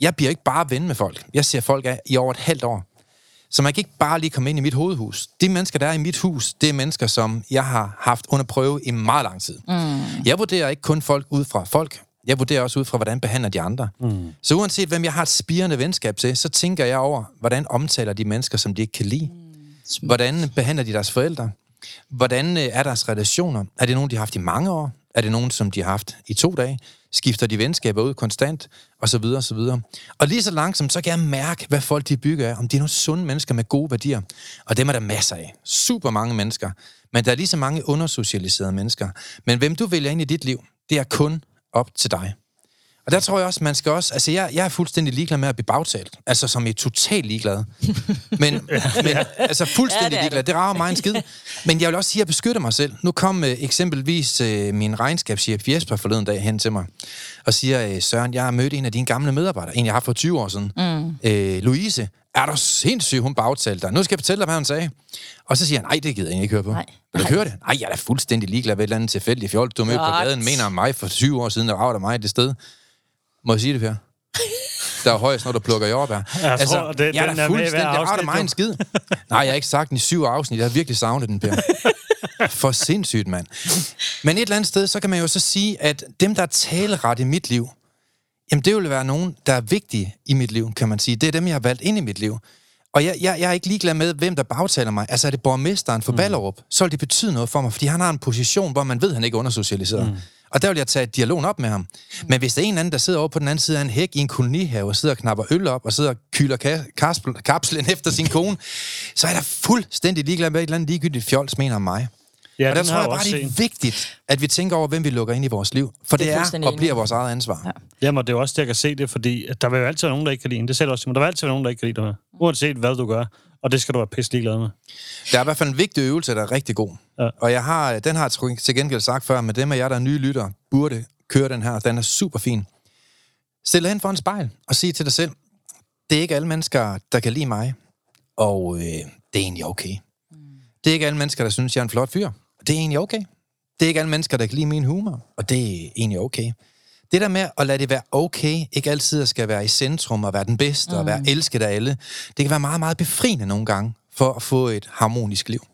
Jeg bliver ikke bare ven med folk. Jeg ser folk af i over et halvt år. Så man kan ikke bare lige komme ind i mit hovedhus. De mennesker, der er i mit hus, det er mennesker, som jeg har haft under prøve i meget lang tid. Mm. Jeg vurderer ikke kun folk ud fra folk. Jeg vurderer også ud fra, hvordan behandler de andre. Mm. Så uanset hvem jeg har et spirende venskab til, så tænker jeg over, hvordan omtaler de mennesker, som de ikke kan lide. Mm. Hvordan behandler de deres forældre? Hvordan øh, er deres relationer? Er det nogen, de har haft i mange år? Er det nogen, som de har haft i to dage? Skifter de venskaber ud konstant? Og så videre, og så videre. Og lige så langsomt, så kan jeg mærke, hvad folk de bygger af. Om de er nogle sunde mennesker med gode værdier. Og dem er der masser af. Super mange mennesker. Men der er lige så mange undersocialiserede mennesker. Men hvem du vælger ind i dit liv, det er kun op til dig. Og der tror jeg også, man skal også... Altså, jeg, jeg er fuldstændig ligeglad med at blive bagtalt. Altså, som er totalt ligeglad. Men, *laughs* men altså, fuldstændig Ja, det ligeglad. Det rager mig en skid. Men jeg vil også sige, at jeg beskytter mig selv. Nu kom øh, eksempelvis øh, min regnskabschef Jesper forleden dag hen til mig og siger, øh, Søren, jeg har mødt en af dine gamle medarbejdere, en jeg har for 20 år siden. Mm. Øh, Louise, er du sindssyg, hun bagtalte dig. Nu skal jeg fortælle dig, hvad hun sagde. Og så siger han, nej, det gider jeg ikke høre på. Nej. Vil du høre det? Nej, jeg er da fuldstændig ligeglad ved et eller andet tilfældigt fjol. Du mødte på gaden, mener om mig for 20 år siden, der rager mig det sted. Må jeg sige det, Per? Der er højst, når du plukker jordbær. Jeg tror, det- jeg den er er fuldstændig, afsnit, mig en skid. Nej, jeg har ikke sagt den i syv afsnit. Jeg har virkelig savnet den, Per. For sindssygt, mand. Men et eller andet sted, så kan man jo så sige, at dem, der er taleret i mit liv, jamen det vil være nogen, der er vigtige i mit liv, kan man sige. Det er dem, jeg har valgt ind i mit liv. Og jeg, jeg, jeg er ikke ligeglad med, hvem der bagtaler mig. Altså er det borgmesteren for Ballerup, så vil det betyde noget for mig, fordi han har en position, hvor man ved, at han ikke er undersocialiseret. Mm. Og der vil jeg tage dialogen op med ham. Men hvis der er en eller anden, der sidder over på den anden side af en hæk i en kolonihave, og sidder og knapper øl op, og sidder og kyler ka- kapslen *laughs* efter sin kone, så er der fuldstændig ligeglad med, et eller andet ligegyldigt fjols mener om mig. Ja, og der tror jeg bare, også det er set. vigtigt, at vi tænker over, hvem vi lukker ind i vores liv. For det, Det er er og bliver vores eget ansvar. Ja. Jamen, det er jo også det, jeg kan se det, fordi at der vil jo altid være nogen, der ikke kan lide en. Det selv også, men der vil altid være nogen, der ikke kan lide dig. Uanset hvad du gør. Og det skal du være pisse ligeglad med. Der er i hvert fald en vigtig øvelse, der er rigtig god. Ja. Og jeg har, den har jeg til gengæld sagt før, men dem af jer, der er nye lytter, burde køre den her. Den er super fin. Stil dig hen for en spejl og sig til dig selv, det er ikke alle mennesker, der kan lide mig, og øh, det er egentlig okay. Det er ikke alle mennesker, der synes, jeg er en flot fyr, det er egentlig okay. Det er ikke alle mennesker, der kan lide min humor, og det er egentlig okay. Det der med at lade det være okay, ikke altid at skal være i centrum og være den bedste mm. og være elsket af alle, det kan være meget, meget befriende nogle gange for at få et harmonisk liv.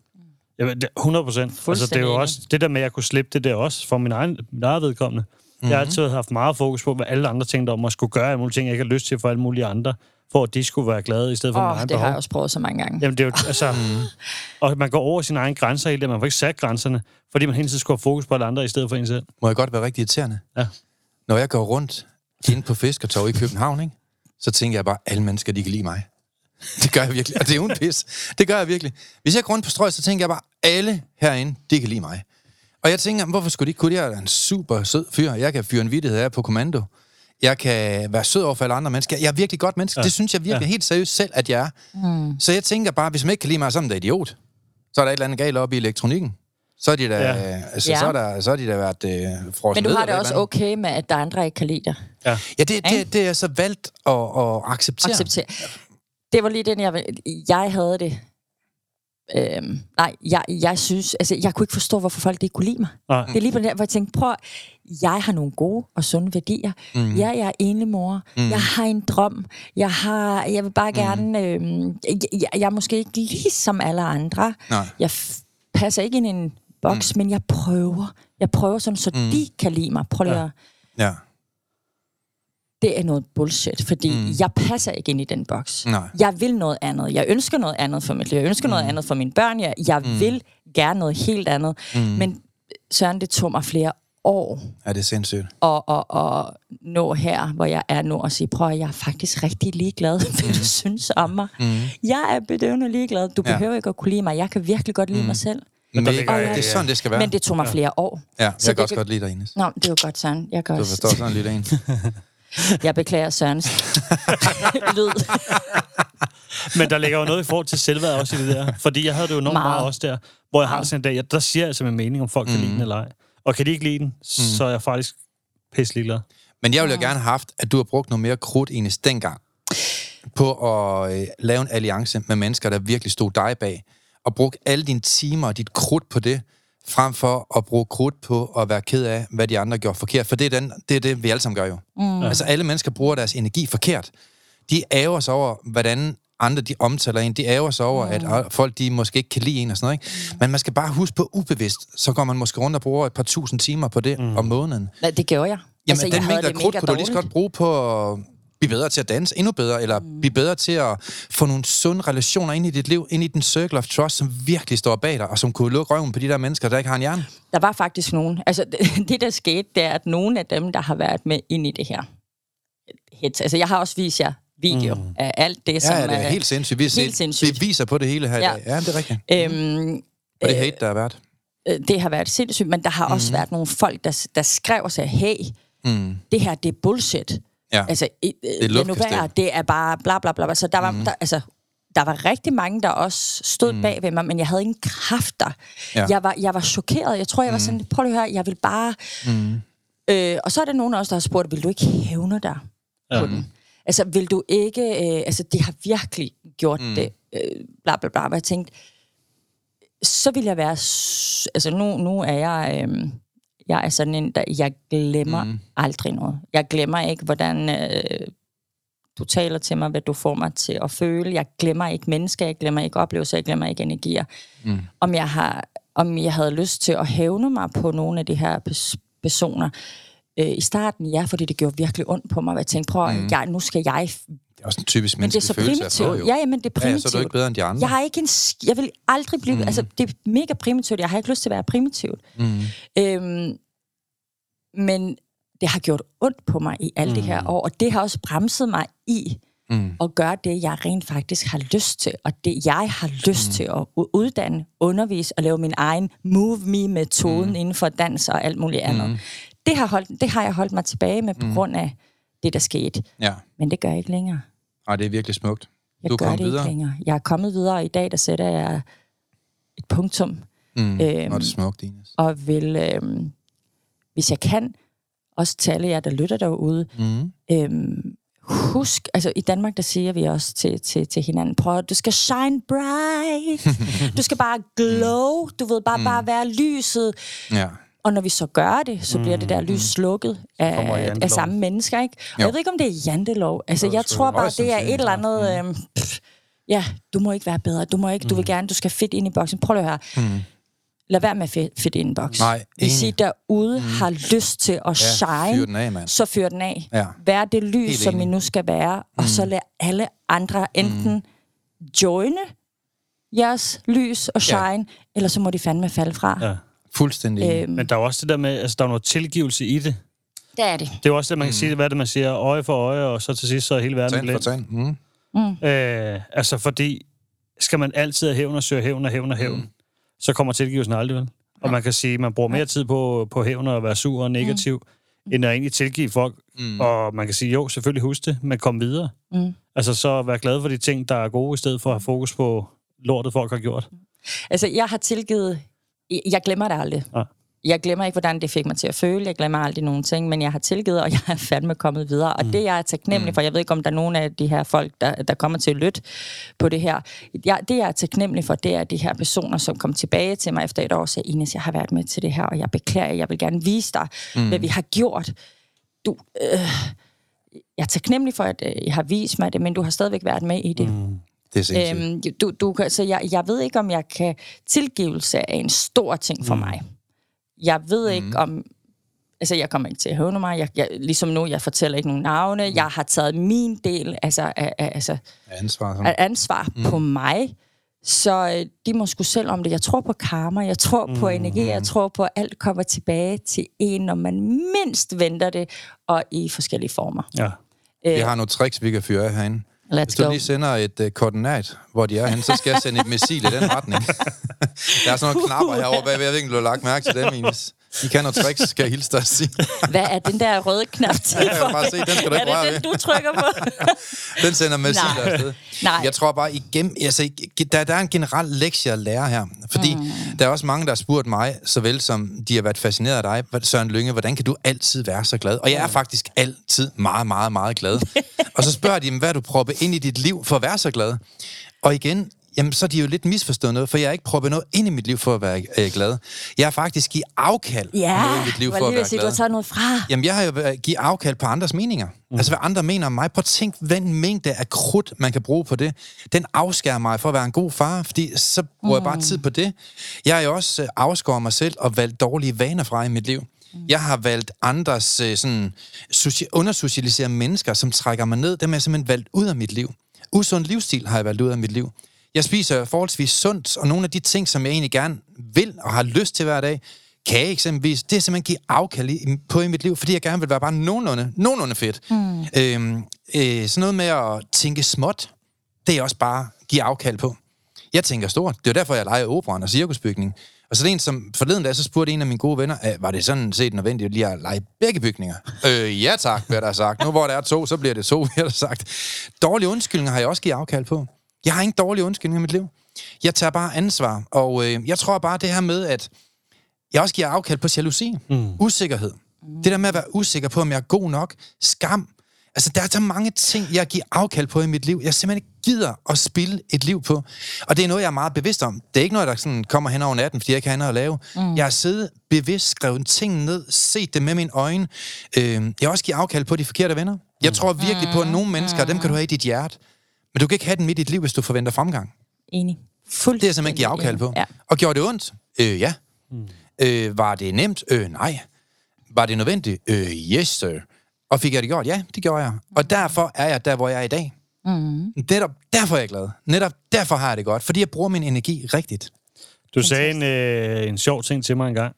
Ja, men det- 100 procent. Altså, det er jo også det der med, at jeg kunne slippe det der også for min egen, min eget vedkommende. Mm-hmm. Jeg har altid haft meget fokus på, hvad alle andre tænkte om at skulle gøre alle mulige ting, jeg ikke har lyst til for alle mulige andre, for at de skulle være glade i stedet for oh, egen det har behov. jeg også prøvet så mange gange. Jamen, det er jo, *laughs* altså... og man går over sine egne grænser hele tiden. Man får ikke sat grænserne, fordi man hele tiden skulle have fokus på alle andre i stedet for en selv. Må jeg godt være rigtig irriterende? Ja. Når jeg går rundt inde på Fiskertorv i København, ikke? så tænker jeg bare, alle mennesker, de kan lide mig. *laughs* Det gør jeg virkelig, og det er uden pis. Det gør jeg virkelig. Hvis jeg går rundt på strøget, så tænker jeg bare, alle herinde, de kan lide mig. Og jeg tænker, hvorfor skulle de ikke kunne? Jeg er en super sød fyr. Jeg kan fyre en vittighed af på kommando. Jeg kan være sød over for alle andre mennesker. Jeg er virkelig godt menneske. Ja. Det synes jeg virkelig ja. helt seriøst selv, at jeg er. Mm. Så jeg tænker bare, hvis man ikke kan lide mig, så er man da idiot. Så er der et eller andet galt op i elektronikken. Så er de da, ja. altså, Ja. så er der, så er de da været øh, frosset Men du har det et også okay med, at der er andre, ikke kan lide dig. Ja. Ja, det, det, det er så valgt at, at acceptere. Acceptere. Det var lige den, jeg, jeg havde det. Øhm, nej, jeg, jeg synes, altså, jeg kunne ikke forstå, hvorfor folk ikke kunne lide mig. Nej. Det er lige på der, hvor jeg tænkte, prøv, jeg har nogle gode og sunde værdier. Mm. Ja, jeg er enlig mor. Mm. Jeg har en drøm. Jeg har, jeg vil bare gerne, øhm, jeg, jeg, jeg er måske ikke lige som alle andre. Nej. Jeg f- passer ikke ind i en boks, mm. men jeg prøver. Jeg prøver sådan, så mm. de kan lide mig. Prøv lige Ja. at Ja. Det er noget bullshit, fordi mm. jeg passer ikke ind i den boks. Nej. Jeg vil noget andet. Jeg ønsker noget andet for mit liv. Jeg ønsker mm. noget andet for mine børn. Jeg, jeg mm. vil gerne noget helt andet. Mm. Men Søren, det tog mig flere år Ja, det er sindssygt. at, at, at nå her, hvor jeg er nu, og sige, prøv at jeg er faktisk rigtig ligeglad, *laughs* hvad du synes om mig. Mm. Jeg er bedøvende ligeglad. Du Ja. behøver ikke at kunne lide mig. Jeg kan virkelig godt lide mm. mig selv. Men der det, ligger- det er sådan, det skal være. Men det tog mig flere år. ja, jeg så kan det også godt lide dig, Ines. Nå, det er jo godt, Søren. Jeg, kan Du også, forstår sådan lille en. *laughs* jeg beklager Sørens *laughs* lyd. Men der ligger jo noget i forhold til selvværd også i det der. Fordi jeg havde det jo enormt meget, Meget. også der, hvor jeg har sådan en dag, jeg, der siger jeg altså min mening, om folk kan lide den eller ej. Og kan de ikke lide den, så er jeg faktisk pisse ligeglad. Men jeg ville jo gerne have haft, at du har brugt noget mere krudt, Ines, dengang, på at øh, lave en alliance med mennesker, der virkelig stod dig bag, og brugt alle dine timer og dit krudt på det, frem for at bruge krudt på at være ked af, hvad de andre gjorde forkert. For det er, den, det, er det, vi alle sammen gør jo. Mm. Altså, alle mennesker bruger deres energi forkert. De ærger sig over, hvordan andre de omtaler en. De ærger sig over, mm. at folk de måske ikke kan lide en og sådan noget. Ikke? Men man skal bare huske på ubevidst, så går man måske rundt og bruger et par tusind timer på det mm. om måneden. Nej, det gjorde jeg. Jamen, altså, jeg den havde mængde krudt kunne du lige så godt bruge på at blive bedre til at danse endnu bedre, eller mm. blive bedre til at få nogle sunde relationer ind i dit liv, ind i den circle of trust, som virkelig står bag dig, og som kunne lukke røven på de der mennesker, der ikke har en hjerne. Der var faktisk nogen. Altså, det, *laughs* det der skete, det er, at nogle af dem, der har været med ind i det her hits, altså jeg har også vist jer video mm. af alt det, som Ja, det er helt sindssygt. Vi helt set sindssygt. beviser på det hele her i Ja. dag. Ja, det er rigtigt. Øhm, Og det hate, der har været. øh, det har været sindssygt, men der har mm. også været nogle folk, der, der skrev og sagde, hey, Mm. det her, det er bullshit. Ja. Altså, øh, det luftkastel. det er bare bla bla bla. Så der var, mm. der, altså, der var rigtig mange, der også stod mm. bag ved mig, men jeg havde ingen kræfter. Ja. Jeg, var, jeg var chokeret. Jeg tror, jeg var sådan, prøv lige at høre, jeg vil bare... Mm. Øh, og så er der nogen os, der har spurgt, vil du ikke hævne dig på den? Altså, vil du ikke... Øh, altså, det har virkelig gjort mm. det. Øh, bla bla bla. Og jeg tænkte, så vil jeg være... Altså, nu, nu er jeg... Øh, jeg er sådan en, der... Jeg glemmer mm. aldrig noget. Jeg glemmer ikke, hvordan... Øh, du taler til mig, hvad du får mig til at føle. Jeg glemmer ikke mennesker, jeg glemmer ikke oplevelser, jeg glemmer ikke energier. Mm. Om, jeg har, om jeg havde lyst til at hævne mig på nogle af de her pers- personer. Øh, I starten, ja, fordi det gjorde virkelig ondt på mig. og Jeg tænkte, prøv, mm. jeg, nu skal jeg... Det er også en typisk Men det er menneskelig så få, primitivt. jo. Ja, ja, men det er Ja, ja, primitivt. så er du ikke bedre end de andre. Jeg har ikke en... sk- Jeg vil aldrig blive... Mm. Altså, det er mega primitivt. Jeg har ikke lyst til at være primitivt. Mm. Øhm, men det har gjort ondt på mig i alle mm. det her år, og det har også bremset mig i Mm. at gøre det, jeg rent faktisk har lyst til, og det, jeg har lyst mm. til at uddanne, undervise og lave min egen Move Me-metoden mm. inden for dans og alt muligt andet. Mm. Det, har holdt, det har jeg holdt mig tilbage med på Mm. grund af det, der skete. Ja, Men det gør jeg ikke længere. Ej, det er virkelig smukt. Jeg Du er gør det videre. ikke længere. Jeg er kommet videre, og i dag der sætter jeg et punktum, Mm. Øhm. Og det er smukt, Ines. og vil, øhm, hvis jeg kan, også til alle jer, der lytter derude, Mm. øhm, husk, altså i Danmark, der siger vi også til, til, til hinanden, prøv du skal shine bright, *laughs* du skal bare glow, du ved, bare, bare være lyset, Ja. Og når vi så gør det, så bliver det der lys slukket af, af samme mennesker, ikke? Og Jo. jeg ved ikke, om det er jantelov. Altså, jeg tror bare, det er et eller andet... Øhm, pff, ja, du må ikke være bedre. Du må ikke, du vil gerne, du skal fedt ind i boksen. Prøv lige at høre. Mm. Lad være med at fedt, fedt ind i boksen. Nej, Hvis I derude mm. har lyst til at Ja, shine, fyr den af, mand. så fyr den af. Ja. Vær det lys, Helt som I enig. nu skal være, og så lad alle andre enten mm. joine jeres lys og shine, ja. eller så må de fandme falde fra. Ja. Fuldstændig. Øhm, Men der er jo også det der med, altså der er noget tilgivelse i det. det er det. Det er jo også det, man kan sige, hvad er det, man siger, øje for øje, og så til sidst, så er hele verden Tand for glemt. tand. Mm. Øh, altså fordi, skal man altid have hævn og søge hævn og hævn og hævn, mm. så kommer tilgivelsen aldrig vel. Og man kan sige, at man bruger mere tid på, på hævn og være sur og negativ, mm. end at egentlig tilgive folk. Mm. Og man kan sige, jo, selvfølgelig husk det, men kom videre. Mm. Altså så vær glad for de ting, der er gode, i stedet for at have fokus på lortet, folk har gjort. Altså, jeg har tilgivet... Jeg glemmer det aldrig. Ja. Jeg glemmer ikke, hvordan det fik mig til at føle. Jeg glemmer aldrig nogen ting, men jeg har tilgivet, og *laughs* jeg er fandme kommet videre. Og det jeg er taknemmelig for, jeg ved ikke, om der er nogen af de her folk, der, der kommer til at lytte på det her. Jeg, det jeg er taknemmelig for, det er de her personer, som kom tilbage til mig efter et år og sagde, Ines, jeg har været med til det her, og jeg beklager, jeg vil gerne vise dig, mm. hvad vi har gjort. Du, øh, jeg er taknemmelig for, at øh, jeg har vist mig det, men du har stadigvæk været med i det. Mm. Det er sindssygt. Øhm, du, du, så jeg, jeg ved ikke, om jeg kan... Tilgivelse er en stor ting for mm. mig. Jeg ved ikke, om... Altså, jeg kommer ikke til at hævne mig. Jeg, jeg, ligesom nu, jeg fortæller ikke nogen navne. Mm. Jeg har taget min del altså, af, af, altså, Ansvar. Sådan. af ansvar mm. på mig. Så øh, de må sgu selv om det. Jeg tror på karma, jeg tror mm. på energi, jeg tror på, at alt kommer tilbage til en, når man mindst venter det, og i forskellige former. Ja. Vi har nogle tricks, vi kan fyre herinde. Let's Hvis du go. lige sender et uh, koordinat, hvor de er henne, så skal jeg sende et missil i den retning. *laughs* der er sådan nogle knapper herovre bagved. Jeg ved ikke, om du har lagt mærke til dem, Ines. I kan noget tricks, skal jeg hilse dig at sige. Hvad er den der røde knap til? Jeg kan bare se, den skal du ikke er det den, du trykker på? *laughs* Den sender missiler Nej. afsted. Nej. Jeg tror bare, igen, altså, der, der er en generel lektie at lære her. Fordi mm. der er også mange, der har spurgt mig, såvel som de har været fascineret af dig, Søren Lynge, hvordan kan du altid være så glad? Og jeg er faktisk altid meget, meget, meget glad. *laughs* og så spørger de, "Jamen, hvad du proppet ind i dit liv for at være så glad? Og igen, jamen, så er de jo lidt misforstået noget, for jeg har ikke proppet noget ind i mit liv for at være øh, glad. Jeg har faktisk givet afkald Ja, noget i mit liv for at være glad. du har taget noget fra. Jamen, jeg har jo givet afkald på andres meninger. Mm. Altså, hvad andre mener om mig. Prøv at tænk, hvilken mængde af krudt, man kan bruge på det. Den afskærer mig for at være en god far, fordi så bruger mm. jeg bare tid på det. Jeg har jo også øh, afskåret mig selv og valgt dårlige vaner fra i mit liv. Mm. Jeg har valgt andres øh, sådan, soci- undersocialiserede mennesker, som trækker mig ned. Dem har jeg simpelthen valgt ud af mit liv. Usund livsstil har jeg valgt ud af mit liv. Jeg spiser forholdsvis sundt, og nogle af de ting, som jeg egentlig gerne vil og har lyst til hver dag, kage eksempelvis, det er simpelthen give afkald på i mit liv, fordi jeg gerne vil være bare nogenlunde, nogenlunde fedt. Mm. Øhm, øh, sådan noget med at tænke småt, det er også bare give afkald på. Jeg tænker stort. Det er derfor, jeg leger operan og cirkusbygning. Og så det en, som forleden dag, så spurgte en af mine gode venner, "Øh, var det sådan set nødvendigt lige at lege begge bygninger? øh, ja tak, bliver der sagt. Nu hvor der er to, så bliver det to, bliver der sagt. Dårlige undskyldninger har jeg også givet afkald på. Jeg har ingen dårlige undskyldninger i mit liv. Jeg tager bare ansvar, og øh, jeg tror bare det her med, at jeg også giver afkald på jalousi, mm. usikkerhed. Det der med at være usikker på, om jeg er god nok, skam. Altså, der er så mange ting, jeg giver afkald på i mit liv. Jeg simpelthen ikke gider at spille et liv på. Og det er noget, jeg er meget bevidst om. Det er ikke noget, der sådan kommer hen over natten, fordi jeg ikke har andet at lave. Mm. Jeg har siddet bevidst, skrevet ting ned, set det med mine øjne. Øh, jeg har også givet afkald på de forkerte venner. Jeg tror virkelig på, at nogle mennesker, dem kan du have i dit hjerte. Men du kan ikke have dem midt i dit liv, hvis du forventer fremgang. Enig. Det er simpelthen give afkald på. Ja. Og gjorde det ondt? Øh, ja. Mm. Øh, var det nemt? Øh, nej. Var det nødvendigt? Øh, yes, sir. Og fik jeg det gjort? Ja, det gjorde jeg. Og derfor er jeg der, hvor jeg er i dag. Mm. Netop derfor er jeg glad. Netop derfor har jeg det godt. Fordi jeg bruger min energi rigtigt. Du sagde en, øh, en sjov ting til mig en gang,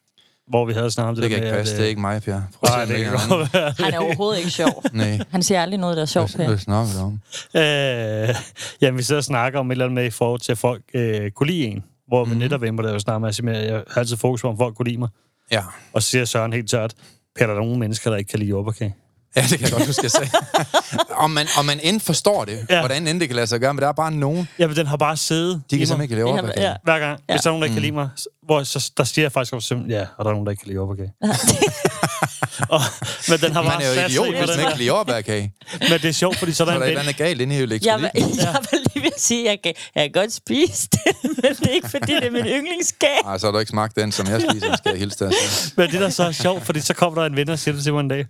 hvor vi havde snakket om det, Det kan der ikke med, passe. Det er øh, ikke mig, Per. Prøv Nej, det kan. Han er overhovedet ikke sjov. *laughs* Nej. Han siger aldrig noget, der er sjovt. Hvad Per. snakker du om? Øh, jamen, vi sidder og snakker om et eller andet med i forhold til, at folk øh, kunne lide en. Hvor Mhm. vi netop inde på det, jeg snakker med, at jeg har altid fokus på, om folk kunne lide mig. Ja. Og så siger Søren helt tørt, Per, der er nogle mennesker, der ikke kan lide jordbærkage. Ja, det kan jeg godt huske, jeg sagde. *laughs* om, man, om man end forstår det, Ja. ja. hvordan end det kan lade sig gøre, men der er bare nogen, Jamen, den har bare siddet de kan simpelthen ikke lave Det op. har- ja. Hver gang, ja. Ja. hvis der er nogen, der ikke kan lide mig, hvor, så, der siger jeg faktisk også ja, og der er nogen, der ikke kan lide jordbærkage. *laughs* og, men den har bare Man er jo idiot, hvis den man ikke lide jordbærkage. *laughs* Men det er sjovt, fordi så er Så der er der en et ven, eller andet galt inde i Jeg, elektrolyt. vil- jeg vil lige vil sige, at jeg kan, jeg kan godt spise det, men det er ikke, fordi det er min yndlingskage. Nej, så har du ikke smagt den, som jeg spiser, skal jeg hilse dig. Men det, der så er sjovt, fordi så kom der en ven og siger det til mig en dag.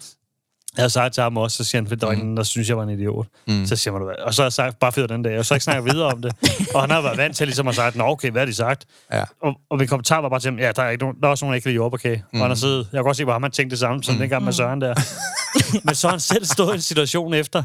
Jeg har sagt til ham også, så siger han, var en, der synes, jeg var en idiot. Mm. Så siger man, "Hvad?" og så har jeg sagt, bare fedt den dag, og så har jeg ikke snakket videre om det. *laughs* Og han har været vant til ligesom at sige, nå okay, hvad har de sagt? Ja. Og, og min kommentar var bare til ham, ja, der er, ikke nogen, der er også nogen, der ikke kan lide jordbærkage. Mm. Og han har siddet, jeg kan godt se, hvor ham han tænkte det samme, som mm. dengang med Søren der. *laughs* Men så har han selv stået i en situation efter,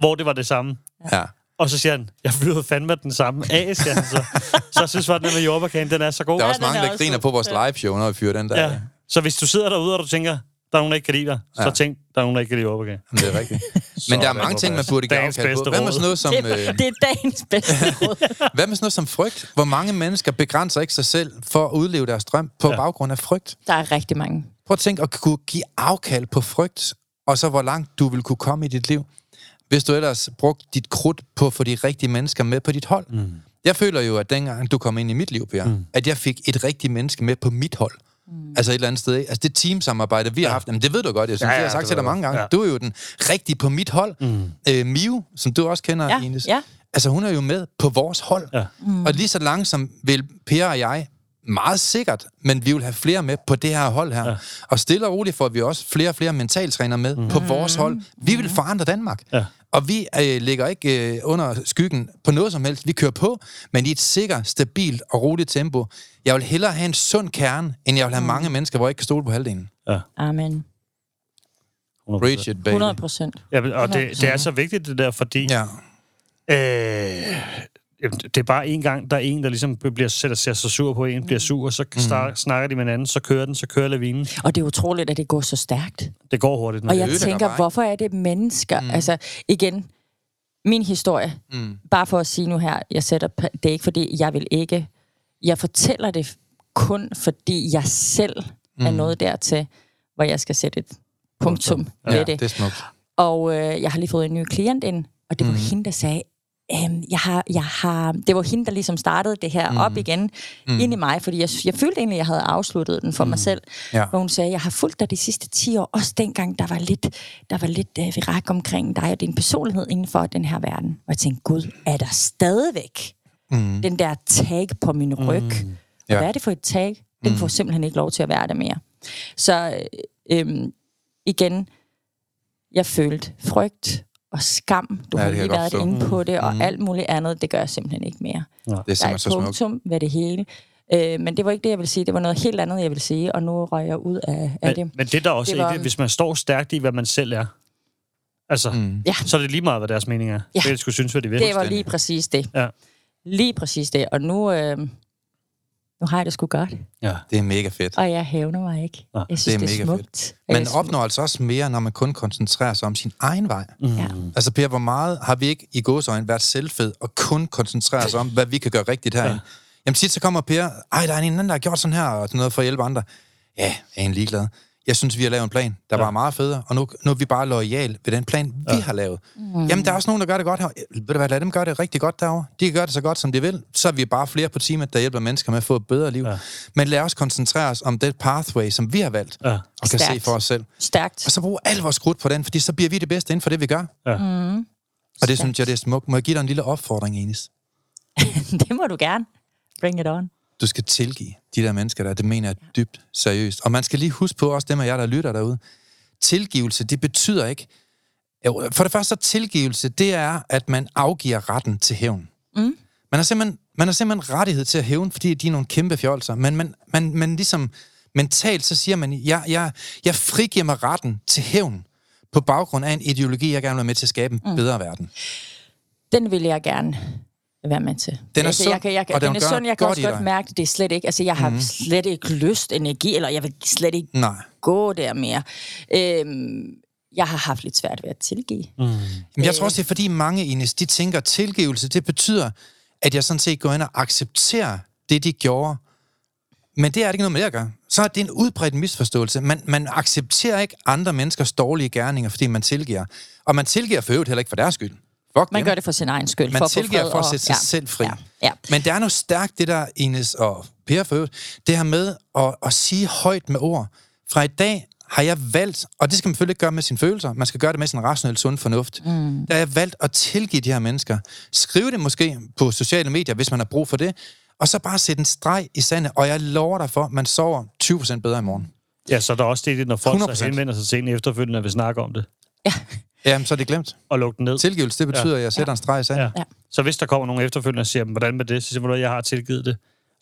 hvor det var det samme. Ja. Og så siger han, jeg flyder fandme den samme af, siger han så. Så jeg synes bare, at den med jordbærkagen, den er så god. Der er Ja, også den mange, er der griner på vores live-show, når vi fyrer den der. Ja. Ja. Så hvis du sidder derude, og du tænker, der er nogen, der ikke kan lide dig, så Ja. tænk, der er nogen, der ikke kan lide jordbærkage. Det er rigtigt. *laughs* Men der er mange ting, man burde give Dagens afkald på. bedste Hvad med sådan noget som, Det, øh, det er dagens bedste *laughs* råd. hvad med sådan noget som frygt? Hvor mange mennesker begrænser ikke sig selv for at udleve deres drøm på Ja. baggrund af frygt? Der er rigtig mange. Prøv at tænke at kunne give afkald på frygt, og så hvor langt du vil kunne komme i dit liv, hvis du ellers brugte dit krudt på at få de rigtige mennesker med på dit hold. Mm. Jeg føler jo, at dengang du kom ind i mit liv, Per, mm. at jeg fik et rigtigt menneske med på mit hold. Mm. Altså et eller andet sted. Ikke? Altså det teamsamarbejde, vi har haft, jamen det ved du godt, jeg synes, ja, ja, jeg har sagt til dig mange gange. Ja. Du er jo den rigtige på mit hold. Mm. Øh, Miu, som du også kender, Ja, Ines. ja. Altså hun er jo med på vores hold. Ja. Mm. Og lige så langsomt vil Per og jeg meget sikkert, men vi vil have flere med på det her hold her. Ja. Og stille og roligt får vi også flere og flere mentaltræner med mm. på vores hold. Vi vil forandre Danmark. Ja. Og vi øh, ligger ikke øh, under skyggen på noget som helst. Vi kører på, men i et sikkert, stabilt og roligt tempo. Jeg vil hellere have en sund kerne, end jeg vil have mm. mange mennesker, hvor jeg ikke kan stole på halvdelen. Ja. Amen. 100%. Preach it, baby. 100 procent. Ja, og det, det er så vigtigt, det der, fordi... Ja. Øh, det er bare en gang, der er en, der ligesom bliver, sætter sig så sur på en, bliver sur, så mm. snakker de med hinanden, så kører den, så kører lavinen. Og det er utroligt, at det går så stærkt. Det går hurtigt. Når Og jeg tænker, bare, hvorfor er det mennesker? Mm. Altså, igen, min historie, Mm. bare for at sige nu her, jeg sætter, det er ikke fordi, jeg vil ikke, jeg fortæller det kun fordi jeg selv mm. er nået dertil, hvor jeg skal sætte et punktum Ja, ved det det. er smukt. Og øh, jeg har lige fået en ny klient ind, og det var mm. hende, der sagde, øhm, jeg har, jeg har, det var hende, der ligesom startede det her mm. op igen mm. ind i mig, fordi jeg, jeg følte egentlig, at jeg havde afsluttet den for mm. mig selv. Ja. Hvor hun sagde, jeg har fulgt dig de sidste 10 år, også dengang, der var lidt, der var lidt øh, virak omkring dig og din personlighed inden for den her verden. Og jeg tænkte, gud, er der stadigvæk mm. den der tag på min ryg? Mm. Og Ja. hvad er det for et tag? Den Mm. får simpelthen ikke lov til at være der mere. Så øh, øhm, igen, jeg følte frygt og skam. Du Ja, ja, har lige jeg været inde på det, og Mm. alt muligt andet, det gør jeg simpelthen ikke mere. Det er Der er simpelthen et så smukt. punktum ved det hele. Øh, men det var ikke det, jeg ville sige. Det var noget helt andet, jeg ville sige, og nu røg jeg ud af, af men, det. men det der også Det var- var... hvis man står stærkt i, hvad man selv er, altså, Mm. Ja. så er det lige meget, hvad deres mening er. Ja. Det skulle synes, hvad de vil. Det var lige præcis det. Ja. Lige præcis det. Og nu, øh, nu har jeg det sgu godt, Ja. Det er mega fedt. og jeg hævner mig ikke. Ja, Jeg synes, det er det er, mega smukt. Og Man opnår altså også mere, når man kun koncentrerer sig om sin egen vej. Mm. Ja. Altså Per, hvor meget har vi ikke i gåsøjne været selvfed og kun koncentreret os om, hvad vi kan gøre rigtigt herinde? Ja. Jamen tit så kommer Per, ej, der er en anden, der har gjort sådan her, og sådan noget for at hjælpe andre. Ja, jeg er en ligeglad. Jeg synes, vi har lavet en plan, der ja. var meget federe, og nu, nu er vi bare lojal ved den plan, vi ja. har lavet. Mm. Jamen, der er også nogen, der gør det godt her. Ved du hvad, lad dem gøre det rigtig godt derovre. De kan gøre det så godt, som de vil. Så er vi bare flere på teamet, der hjælper mennesker med at få et bedre liv. Ja. Men lad os koncentrere os om det pathway, som vi har valgt, Ja. og kan Stærkt. se for os selv. Stærkt. Og så bruge al vores krudt på den, fordi så bliver vi det bedste inden for det, vi gør. Ja. Mm. Og det Stærkt. synes jeg, det er smukt. Må jeg give dig en lille opfordring, Enis? *laughs* det må du gerne. Bring it on. Du skal tilgive de der mennesker der. Det mener jeg dybt seriøst. Og man skal lige huske på, også dem af jer, der lytter derude. Tilgivelse, det betyder ikke... For det første, så tilgivelse, det er, at man afgiver retten til hævn. Mm. Man har simpelthen, man har simpelthen rettighed til at hævne, fordi de er nogle kæmpe fjolser. Men man, man, man ligesom mentalt, så siger man, jeg, jeg, jeg frigiver mig retten til hævn på baggrund af en ideologi, jeg gerne vil være med til at skabe en Mm. bedre verden. Den vil jeg gerne være med til. Den er altså, sund, jeg kan, jeg kan, og den den er gør sund, jeg kan godt også godt mærke, det. det er slet ikke, altså jeg har mm. slet ikke lyst, energi, eller jeg vil slet ikke Nej. gå der mere. Øhm, jeg har haft lidt svært ved at tilgive. Mm. Men jeg tror også, det er fordi mange, Ines, de tænker, at tilgivelse, det betyder, at jeg sådan set går ind og accepterer det, de gjorde. Men det er det ikke noget med det at gøre. Så er det en udbredt misforståelse. Man, man accepterer ikke andre menneskers dårlige gerninger, fordi man tilgiver. Og man tilgiver for øvrigt heller ikke for deres skyld. Fuck Man dem. gør det for sin egen skyld. Man for at få tilgiver fred for at og- sætte sig selv fri. Ja, ja. Men der er noget stærkt, det der, Ines og Per for øvrigt, det her med at, at sige højt med ord. Fra i dag har jeg valgt, og det skal man selvfølgelig ikke gøre med sine følelser, man skal gøre det med sin rationelle sund fornuft. Mm. Der har jeg valgt at tilgive de her mennesker. Skriv det måske på sociale medier, hvis man har brug for det, og så bare sætte en streg i sandet, og jeg lover dig for, at man sover 20% bedre i morgen. Ja, så er der også det, når folk 100%. så henvender sig til en efterfølgende, vil snakke om det, Jamen, så er det glemt. og lukke den ned. Tilgivelse, det betyder, at jeg sætter en streg i. Ja. Ja. Så hvis der kommer nogen efterfølgende og siger, hvordan med det, så siger man, jeg har tilgivet det.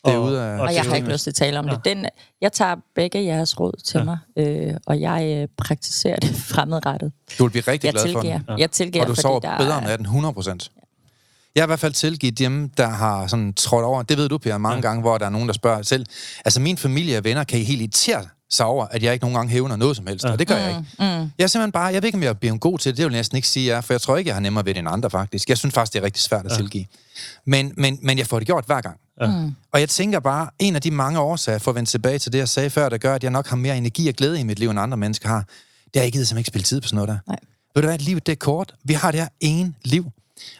Det er ude af- Og jeg har ikke lyst til at tale om det. Den, jeg tager begge jeres råd til Ja. mig, øh, og jeg øh, praktiserer det *laughs* fremadrettet. Du vil blive rigtig Jeg glad for tilgiver. den. Jeg tilgiver, Og du fordi sover der bedre om er- natten, 100 procent. Jeg har i hvert fald tilgivet dem, der har sådan trådt over. Det ved du, Per, mange ja. gange, hvor der er nogen, der spørger selv. Altså, min familie og venner kan helt irritere sig over, at jeg ikke nogen gange hævner noget som helst, ja. og det gør jeg ikke. Mm. Jeg er simpelthen bare, jeg ved ikke, om jeg er blevet god til det, det vil jeg næsten ikke sige, jeg er, for jeg tror ikke, jeg har nemmere ved det end andre faktisk. Jeg synes faktisk, det er rigtig svært at ja. tilgive. Men, men, men jeg får det gjort hver gang. Ja. Mm. Og jeg tænker bare, en af de mange årsager, for at vende tilbage til det, jeg sagde før, der gør, at jeg nok har mere energi og glæde i mit liv, end andre mennesker har, det er, jeg gider simpelthen ikke spille tid på sådan noget der. Nej. Ved du hvad, livet det er kort. Vi har det her ene liv.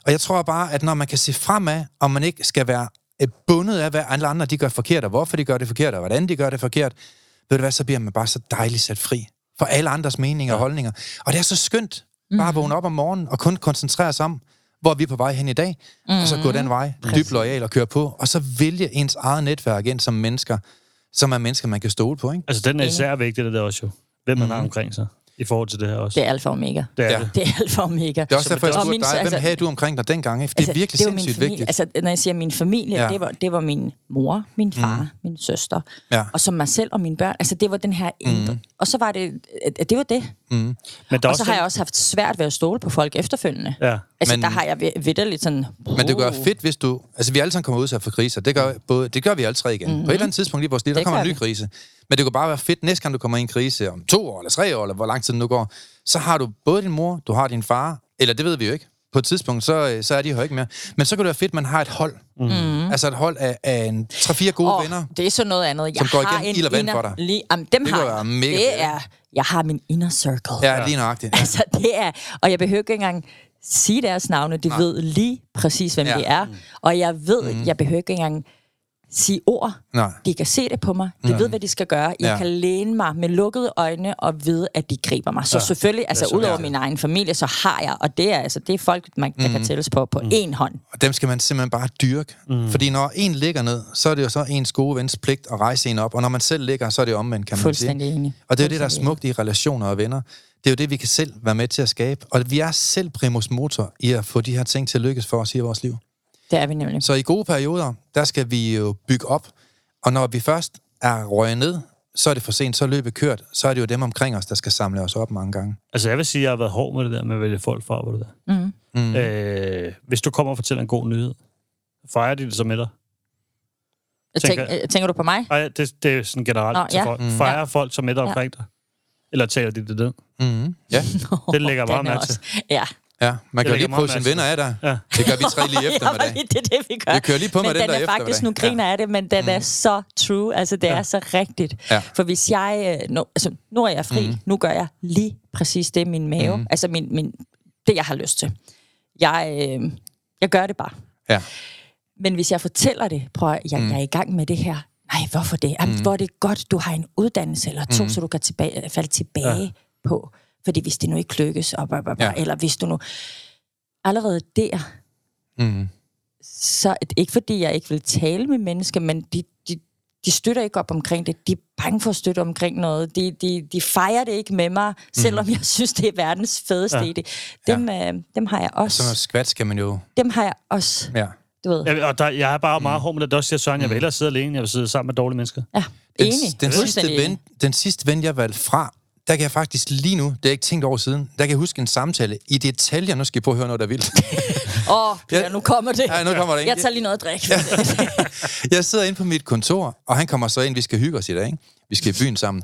Og jeg tror bare, at når man kan se fremad, og man ikke skal være øh, bundet af, hvad alle andre de gør forkert, og hvorfor de gør det forkert, og hvordan de gør det forkert, ved du hvad, så bliver man bare så dejligt sat fri for alle andres meninger og holdninger. Og det er så skønt, bare at vågne op om morgenen og kun koncentrere sig om, hvor er vi på vej hen i dag, mm-hmm. og så gå den vej, dybt lojal og køre på, og så vælge ens eget netværk ind som mennesker, som er mennesker, man kan stole på, ikke? Altså, den er især vigtig, det der også jo. Hvem man har omkring sig, i forhold til det her også. Det er alfa og omega. Det er Ja. det. Det er alfa og omega. Det er også derfor, jeg spurgte dig, hvem altså- havde du omkring dig dengang? Det er virkelig det var min sindssygt familie. vigtigt. Altså, når jeg siger min familie, Ja. det, var, det var min mor, min far, mm. min søster, Ja. og så mig selv og mine børn. Altså, det var den her indre. Mm. Og så var det, det var det. Men der er Og så har den- jeg også haft svært ved at stole på folk efterfølgende. Ja. Altså, Men- der har jeg vidderligt sådan... Men det gør fedt, hvis du... Altså, vi alle sammen kommer udsat for kriser. Det gør, både, det gør vi alle tre igen. Mm-hmm. På et eller andet tidspunkt i vores liv, der Det kommer en ny vi. krise. Men det kunne bare være fedt, næste gang du kommer i en krise, om to år, eller tre år, eller hvor lang tid den nu går, så har du både din mor, du har din far, eller det ved vi jo ikke. På et tidspunkt, så, øh, så er de her ikke mere. Men så kan det være fedt, at man har et hold. Mm. Altså et hold af, af en, tre-fire gode og venner. det er så noget andet. Jeg Som går har igennem en ild og vand for dig. Lige, jamen, dem Det har jeg. mega det fedt. er... Jeg har min inner circle. Ja, lige nøjagtigt. Ja. Altså, det er... Og jeg behøver ikke engang sige deres navne. De ved lige præcis, hvem Ja. de er. Og jeg ved, mm. jeg behøver ikke engang sige ord. Nej. De kan se det på mig. De ved, hvad de skal gøre. Jeg Ja. kan læne mig med lukkede øjne og vide, at de griber mig. Så Ja. selvfølgelig, altså så udover min egen familie, så har jeg, og det er, altså, det er folk, man, der kan tælles på på én hånd. Og dem skal man simpelthen bare dyrke. Mm. Fordi når en ligger ned, så er det jo så ens gode vens pligt at rejse en op. Og når man selv ligger, så er det omvendt, kan man sige. Fuldstændig enig. Og det er det, der er smukt i relationer og venner. Det er jo det, vi kan selv være med til at skabe. Og vi er selv primus motor i at få de her ting til at lykkes for os i vores liv. Det er vi nemlig. Så i gode perioder, der skal vi jo bygge op. Og når vi først er røget ned, så er det for sent, så er løbet kørt. Så er det jo dem omkring os, der skal samle os op mange gange. Altså, jeg vil sige, at jeg har været hård med det der med at vælge folk fra, hvor det der. Mm. Mm. Øh, hvis du kommer og fortæller en god nyhed, fejrer de det så med dig? Tænk, Tænker- øh, tænker du på mig? Nej, det, det er sådan generelt Nå, til ja. folk. Fejrer folk så med dig Ja. omkring dig? Eller taler de det ned? Mm-hmm. Ja, *laughs* Det lægger jeg meget Den er mærke til. Ja. ja. Man kan jo lige prøve sine venner af der. Ja. Det gør vi tre lige *laughs* efter ja, med dag. det er det, vi gør. Vi kører lige på med den den der er faktisk, nu griner jeg det, men den er så true. Altså, det Ja. er så rigtigt. Ja. For hvis jeg... øh, Nu, altså, nu er jeg fri. Nu gør jeg lige præcis det, min mave... Altså, min, min, det, jeg har lyst til. Jeg, øh, jeg gør det bare. Ja. Men hvis jeg fortæller det, prøv at, jeg, mm. jeg er i gang med det her. Nej, hvorfor det? Jamen, mm. hvor er det godt, du har en uddannelse eller to, mm. så du kan tilbage, falde tilbage ja. På. Fordi hvis det nu ikke lykkes, og blah, blah, blah, Ja. eller hvis du nu... Allerede der, Mm. så ikke fordi jeg ikke vil tale med mennesker, men de, de, de støtter ikke op omkring det. De er bange for at støtte omkring noget. De, de, de fejrer det ikke med mig, selvom jeg synes, det er verdens fedeste Ja. idé. Dem, ja. øh, dem har jeg også. Sådan noget skvat skal man jo... Dem har jeg også, Ja. du ved. Jeg, og der, jeg er bare meget hård med det. Er også siger Søren, jeg vil hellere sidde alene, jeg vil sidde sammen med dårlige mennesker. Ja, Den, enig. den, sidste Fuldstændig ven, den sidste ven, jeg valgte fra, der kan jeg faktisk lige nu, det har jeg ikke tænkt over siden, der kan jeg huske en samtale i detaljer. Nu skal I prøve at høre noget, der er vildt. *laughs* Åh, oh, Ja. ja, nu kommer det. Ja, nu kommer det, ikke? Jeg tager lige noget at drikke. *laughs* jeg sidder inde på mit kontor, og han kommer så ind, vi skal hygge os i dag, ikke? Vi skal i byen sammen.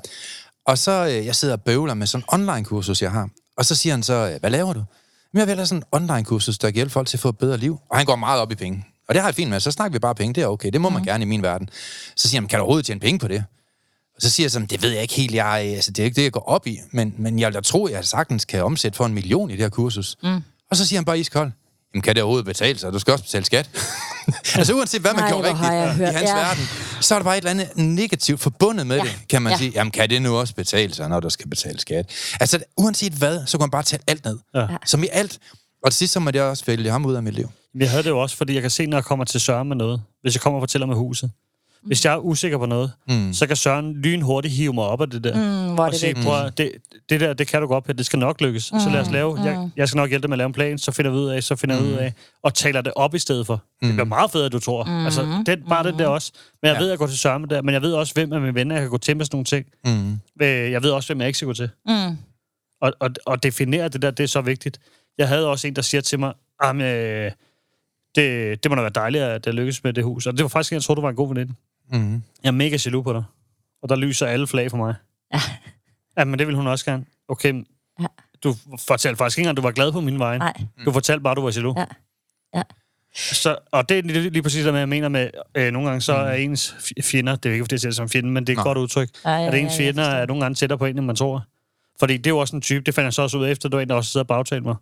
Og så, øh, jeg sidder og bøvler med sådan en online-kursus, jeg har. Og så siger han så, øh, hvad laver du? Men jeg have sådan en online-kursus, der kan hjælpe folk til at få et bedre liv. Og han går meget op i penge. Og det har jeg fint med, så snakker vi bare penge, det er okay. Det må man gerne i min verden. Så siger han, kan du overhovedet tjene penge på det? Og så siger jeg sådan, det ved jeg ikke helt, jeg, altså, det er ikke det, jeg går op i, men, men jeg vil da tro, at jeg sagtens kan omsætte for en million i det her kursus. Mm. Og så siger han bare iskold, jamen kan det overhovedet betale sig? Du skal også betale skat. *laughs* altså uanset hvad man Nej, gjorde rigtigt i hans ja. verden, så er der bare et eller andet negativt forbundet med Ja. det, kan man Ja. sige. Jamen kan det nu også betale sig, når du skal betale skat? Altså uanset hvad, så kan man bare tage alt ned. Ja. Som i alt. Og til sidst så må jeg også vælge ham ud af mit liv. Men jeg havde det jo også, fordi jeg kan se, når jeg kommer til Søren med noget, hvis jeg kommer og fortæller med huset, hvis jeg er usikker på noget, mm. så kan Søren lynhurtigt hive mig op af det der. Mm, hvor er og det sige, prøv det, det der, det kan du godt, Peter, det skal nok lykkes. Mm. Så lad os lave, jeg, jeg skal nok hjælpe dig med at lave en plan, så finder vi ud af, så finder vi ud af, og taler det op i stedet for. Mm. Det bliver meget federe, du tror. Mm. Altså, det, bare det der også. Men jeg Ja. ved, at jeg går til Søren med det, men jeg ved også, hvem af mine venner, jeg kan gå til med sådan nogle ting. Mm. Øh, Jeg ved også, hvem jeg ikke skal gå til. Mm. Og, og, og definere det der, det er så vigtigt. Jeg havde også en, der siger til mig, at øh, det, det må da være dejligt, at det lykkes med det hus. Og det var faktisk en, jeg troede, du var en god veninde. Mm. Jeg er mega jaloux på dig. Og der lyser alle flag for mig. Ja, men det vil hun også gerne. Okay, Ja. du fortalte faktisk ikke engang, at du var glad på min vej. Nej. Du fortalte bare, at du var jaloux. Ja. Ja. Så, og det er lige, lige præcis det, jeg mener med, øh, nogle gange så er ens fjender, det er ikke, fordi jeg ser det som fjende, men det er et Nå. godt udtryk, Ja, ja, at ens ja, fjender forstår. er nogle gange tættere på en, end man tror. Fordi det er jo også en type, det fandt jeg så også ud af efter, du var en, der også sidder og bagtalte mig.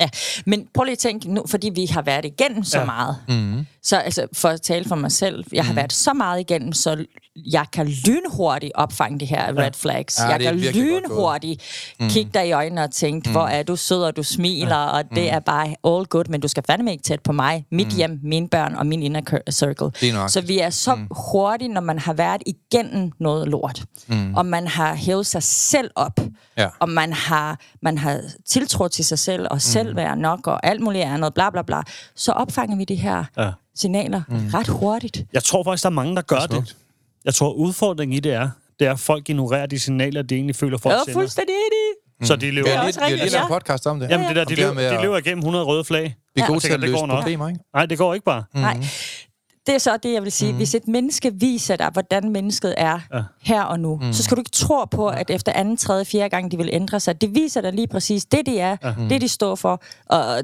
Ja, men prøv lige at tænke nu, fordi vi har været igennem så Ja. ja. meget. Mm. Så altså, for at tale for mig selv, jeg har været så meget igennem, så jeg kan lynhurtigt opfange de her red flags. Ja, jeg det kan lynhurtigt kigge dig i øjnene og tænke, hvor er du sød, og du smiler, og det er bare all good, men du skal fandme ikke tæt på mig, mit hjem, mine børn og min inner cir- circle. Så vi er så mm. hurtigt, når man har været igennem noget lort, mm. og man har hævet sig selv op, Ja. og man har, man har tiltro til sig selv, og selvværd nok, og alt muligt andet, bla bla bla, så opfanger vi de her Ja. signaler mm. ret hurtigt. Jeg tror faktisk, der er mange, der gør Det er det. Jeg tror, udfordringen i det er, det er, at folk ignorerer de signaler, de egentlig føler, folk Jeg er sender. fuldstændig enig. Så de lever... Vi har også rigtigt, en podcast om det. Jamen det der, de, det lever, de lever igennem 100 røde flag. Vi er gode til at det løse problemer, ikke? Nej, det går ikke bare. Mm. Nej. Det er så det, jeg vil sige. Mm. Hvis et menneske viser dig, hvordan mennesket er Ja. ja. her og nu, mm. så skal du ikke tro på, at efter anden, tredje, fjerde gang, de vil ændre sig. Det viser dig lige præcis det, de er, ja. det, de står for. Og